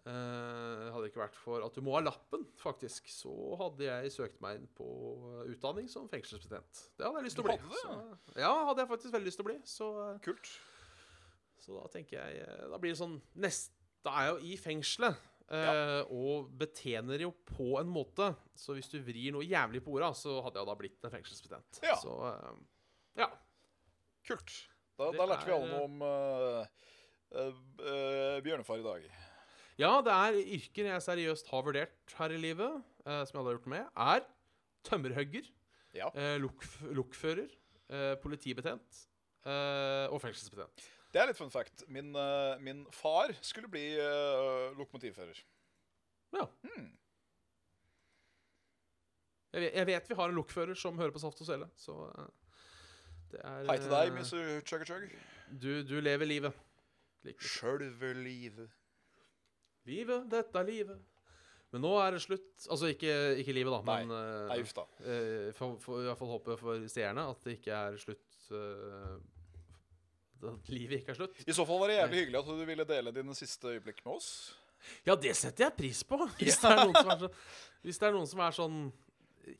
eh, Hadde det ikke vært for at du må ha lappen, faktisk, så hadde jeg søkt meg inn på eh, utdanning som fengselsbetjent. Det hadde jeg lyst til å bli. hadde det? Så, ja, hadde jeg faktisk veldig lyst til å bli. Så, eh, Kult. så da tenker jeg eh, Da blir det sånn nest, Da er jeg jo i fengselet. Ja. og betjener jo på en måte. Så hvis du vrir noe jævlig på orda, så hadde jeg da blitt en fengselsbetjent. Ja. Så eh, ja. Kult. Da, da lærte vi er- alle noe om uh, uh, bjørnefar i dag. Ja, det er yrker jeg seriøst har vurdert her i livet, uh, som jeg hadde gjort med, er tømmerhugger, Ja. lokfører, politibetjent og fengselsbetjent. Det er litt fun fact. Min, min far skulle bli lokomotivfører. Ja. Jeg vet, jeg vet vi har en lokfører som hører på Saft og Svele, så er Hei til deg, eh, Mr. Chugga-Chug. Du, du lever livet. Sjølve livet. Livet, dette er livet. Men nå er det slutt. Altså ikke, ikke livet, da, Nei. men eh, Nei, uff da. Uh, for, for, I hvert fall håpe for seerne at det ikke er slutt uh, At livet ikke er slutt. I så fall var det jævlig hyggelig at du ville dele dine siste øyeblikk med oss. Ja, det setter jeg pris på! Hvis det er noen som er, så, hvis det er, noen som er sånn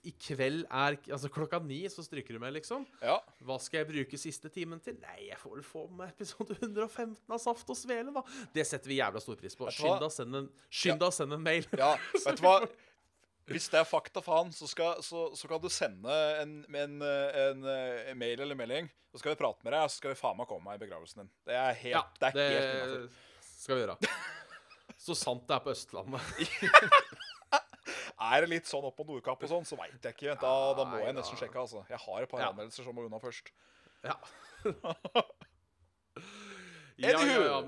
I kveld er Altså klokka ni, så stryker du med, liksom. Ja. Hva skal jeg bruke siste timen til? Nei, jeg får vel få med episode 115 av Saft og Svele, da. Det setter vi jævla stor pris på. Hva? Skynd deg å sende en, mail. ja. Vet du hva? Hvis det er fakta, faen, så, skal, så, så kan du sende en, en, en, en mail eller melding. Så skal vi prate med deg, og så skal vi faen meg komme i begravelsen din. Det er helt, Ja, det er helt det skal vi gjøre. Så sant det er på Østlandet. Er det litt sånn opp på Nordkapp og sånn, så veit jeg ikke. Da, da må jeg nesten sjekke. altså. Jeg har et par Ja. anmeldelser som må unna først. Ja. ja, ja, Anywho. ja.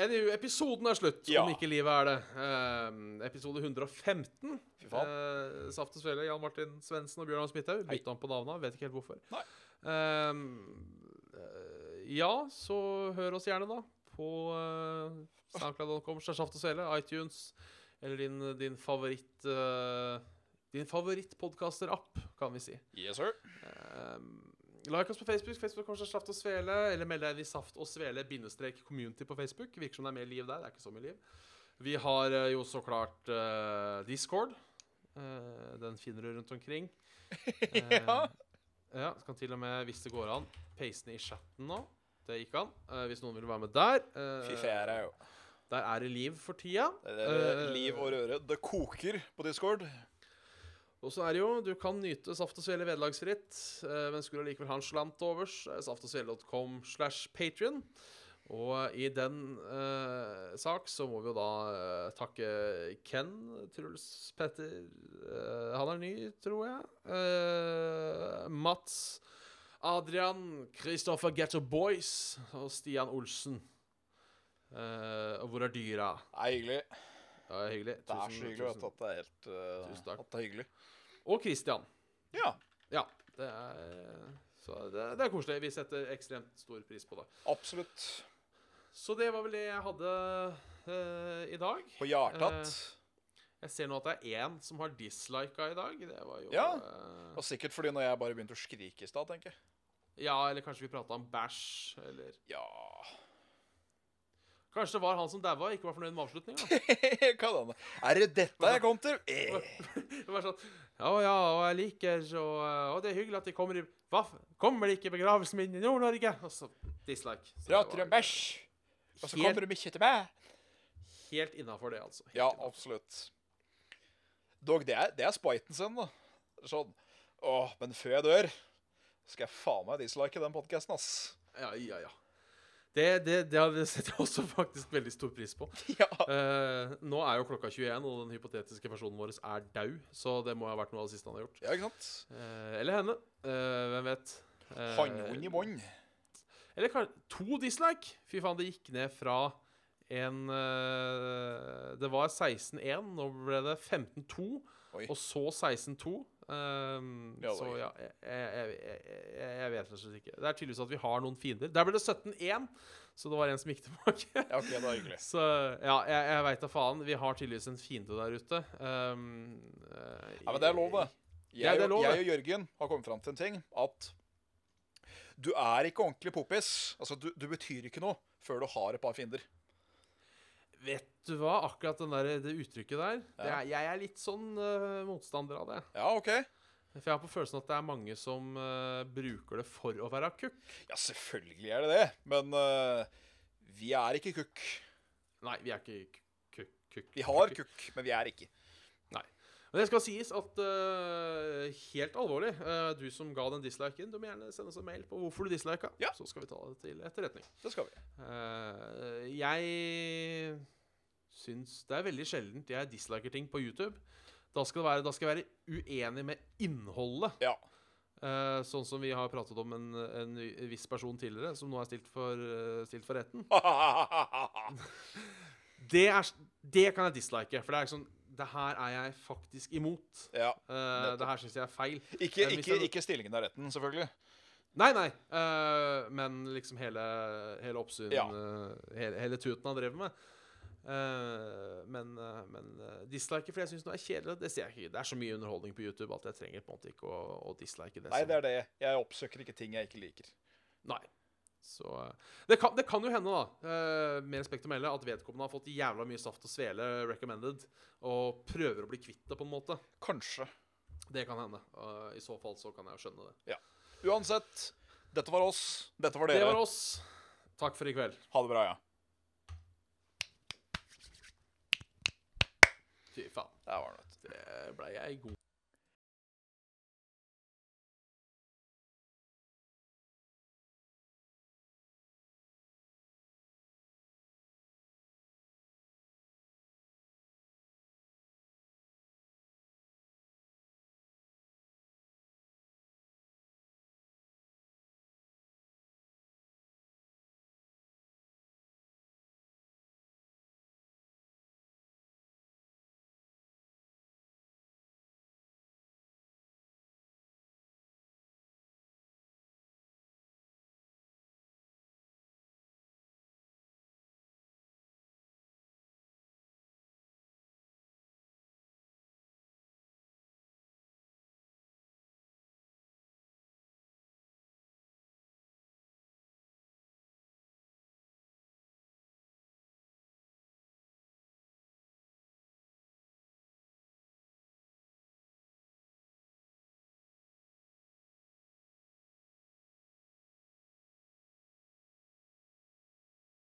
Anywho, episoden er slutt, Ja. om ikke livet er det. Ehm, episode 115. Fy faen. Eh, Saft og Svele, Jan Martin Svendsen og Bjørnar Smithaug. Bytta om på navna, vet ikke helt hvorfor. Eh, ja, så hør oss gjerne, da. På uh, SoundCloud.com, Saft og Svele, iTunes eller din, din favoritt uh, Din favorittpodkaster-app, kan vi si. Yes, sir. Um, like oss på Facebook, Facebook kommer Saft og Svele, eller meld deg inn i Saft og Svele bindestrek community på Facebook. Virker som det er mer liv der. Det er ikke så mye liv. Vi har eh, jo så klart uh, Discord. Den finner du rundt omkring. Ja. Ja, Kan til og med, hvis det går an, paste den i chatten nå. Det gikk an. Hvis noen vil være med der. Uh, Fy fære, jo. Der er det liv for tida. Det er Eh, liv og røre. Det koker på Discord. Og så er det jo, du kan nyte Saft og Svele vederlagsfritt, eh, men skulle allikevel ha en slant overs, eh, saftogsvele.com slash patrion. Og i den uh, sak så må vi jo da uh, takke Ken, Truls Petter uh, Han er ny, tror jeg. Mats, Adrian, Kristoffer Getto Boys og Stian Olsen. Eh, og hvor er dyra? Det er hyggelig. Ja, hyggelig. Det er så hyggelig tusen- at det er helt uh, Tusen takk. At det er hyggelig. Og Christian. Ja, Ja, det er, så det, det er koselig. Vi setter ekstremt stor pris på det. absolutt. Så det var vel det jeg hadde uh, i dag. På hjertet. Jeg ser nå at det er én som har dislika i dag. Det var jo Ja. Og sikkert fordi når jeg bare begynte å skrike i stad, tenker jeg. ja, eller kanskje vi prata om bæsj, eller Ja Kanskje det var han som daua, ikke var fornøyd med avslutninga. Er det? Det dette jeg kom til? Eh. Sånn Ja ja, og jeg liker så Og det er hyggelig at de kommer i Hva? Kommer de ikke i begravelsen min i Nord-Norge? Og så dislike. Så Prater om bæsj, og så kommer de ikke til meg. Helt innafor det, altså. Helt Ja, innenfor. absolutt. Dog, det er, det er spiten sin, da. Sånn Åh, men før jeg dør, skal jeg faen meg dislike den podkasten, ass. Ja, ja, ja. Det, det, det setter jeg også faktisk veldig stor pris på. Ja. Uh, nå er jo klokka 21, og den hypotetiske personen vår er daud. Så det må ha vært noe av det siste han har gjort. ja, ikke sant? Uh, eller henne. Uh, hvem vet. Eh, Hannhund i bånn. Eller kanskje to dislike. Fy faen, det gikk ned fra en Det var 16-1, nå ble det 15-2, og så 16-2. Um, Ja, så ja, jeg, jeg, jeg, jeg, vet rett og ikke. Det er tydeligvis at vi har noen fiender. Der ble det 17-1, så det var en som gikk tilbake. Ja, okay, det var hyggelig. Så ja, jeg, jeg veit da faen. Vi har tydeligvis en fiende der ute. Um, uh, Ja, men det er lov, det. Jeg, Ja, det er lov, jeg og Jørgen har kommet fram til en ting. At du er ikke ordentlig poppis. Altså, du, du betyr ikke noe før du har et par fiender. Vet du hva? Akkurat den der, det uttrykket der det er, Jeg er litt sånn uh, motstander av det. Ja, OK. For jeg har på følelsen at det er mange som uh, bruker det for å være kukk. Ja, selvfølgelig er det det. Men uh, vi er ikke kukk. Nei, vi er ikke kukk. Kuk, kuk, Vi har kukk, men vi er ikke. Men det skal sies at uh, helt alvorlig, uh, du som ga den disliken, du må gjerne sende oss en mail på hvorfor du dislika. Ja. Så skal vi ta det til etterretning. Det skal vi. Uh, jeg syns det er veldig sjeldent jeg disliker ting på YouTube. Da skal, det være, da skal jeg være uenig med innholdet. Ja. Uh, sånn som vi har pratet om en, en viss person tidligere, som nå er stilt for, uh, stilt for retten. Det, er, det kan jeg dislike, for det er sånn Det her er jeg faktisk imot. ja. uh, det her syns jeg er feil. Ikke, uh, ikke, ikke stillingen av retten, selvfølgelig. Nei, nei. Uh, men liksom hele, hele oppsyn Ja. hele, hele tuten han drev med. Men men dislike fordi jeg syns det er kjedelig. Det ser jeg ikke. Det er så mye underholdning på YouTube at jeg trenger på en måte ikke å, å dislike det. Nei, det er det. Jeg oppsøker ikke ting jeg ikke liker. Nei. Så eh, det kan, det kan jo hende, da, eh, med respekt å melde, at vedkommende har fått jævla mye saft og svele recommended, og prøver å bli kvitt det, på en måte. Kanskje. Det kan hende. Eh, I så fall så kan jeg jo skjønne det. Uansett, dette var oss. Dette var dere. Det var oss. Takk for i kveld. Ha det bra, ja. Fy faen. Der var det. Det blei jeg god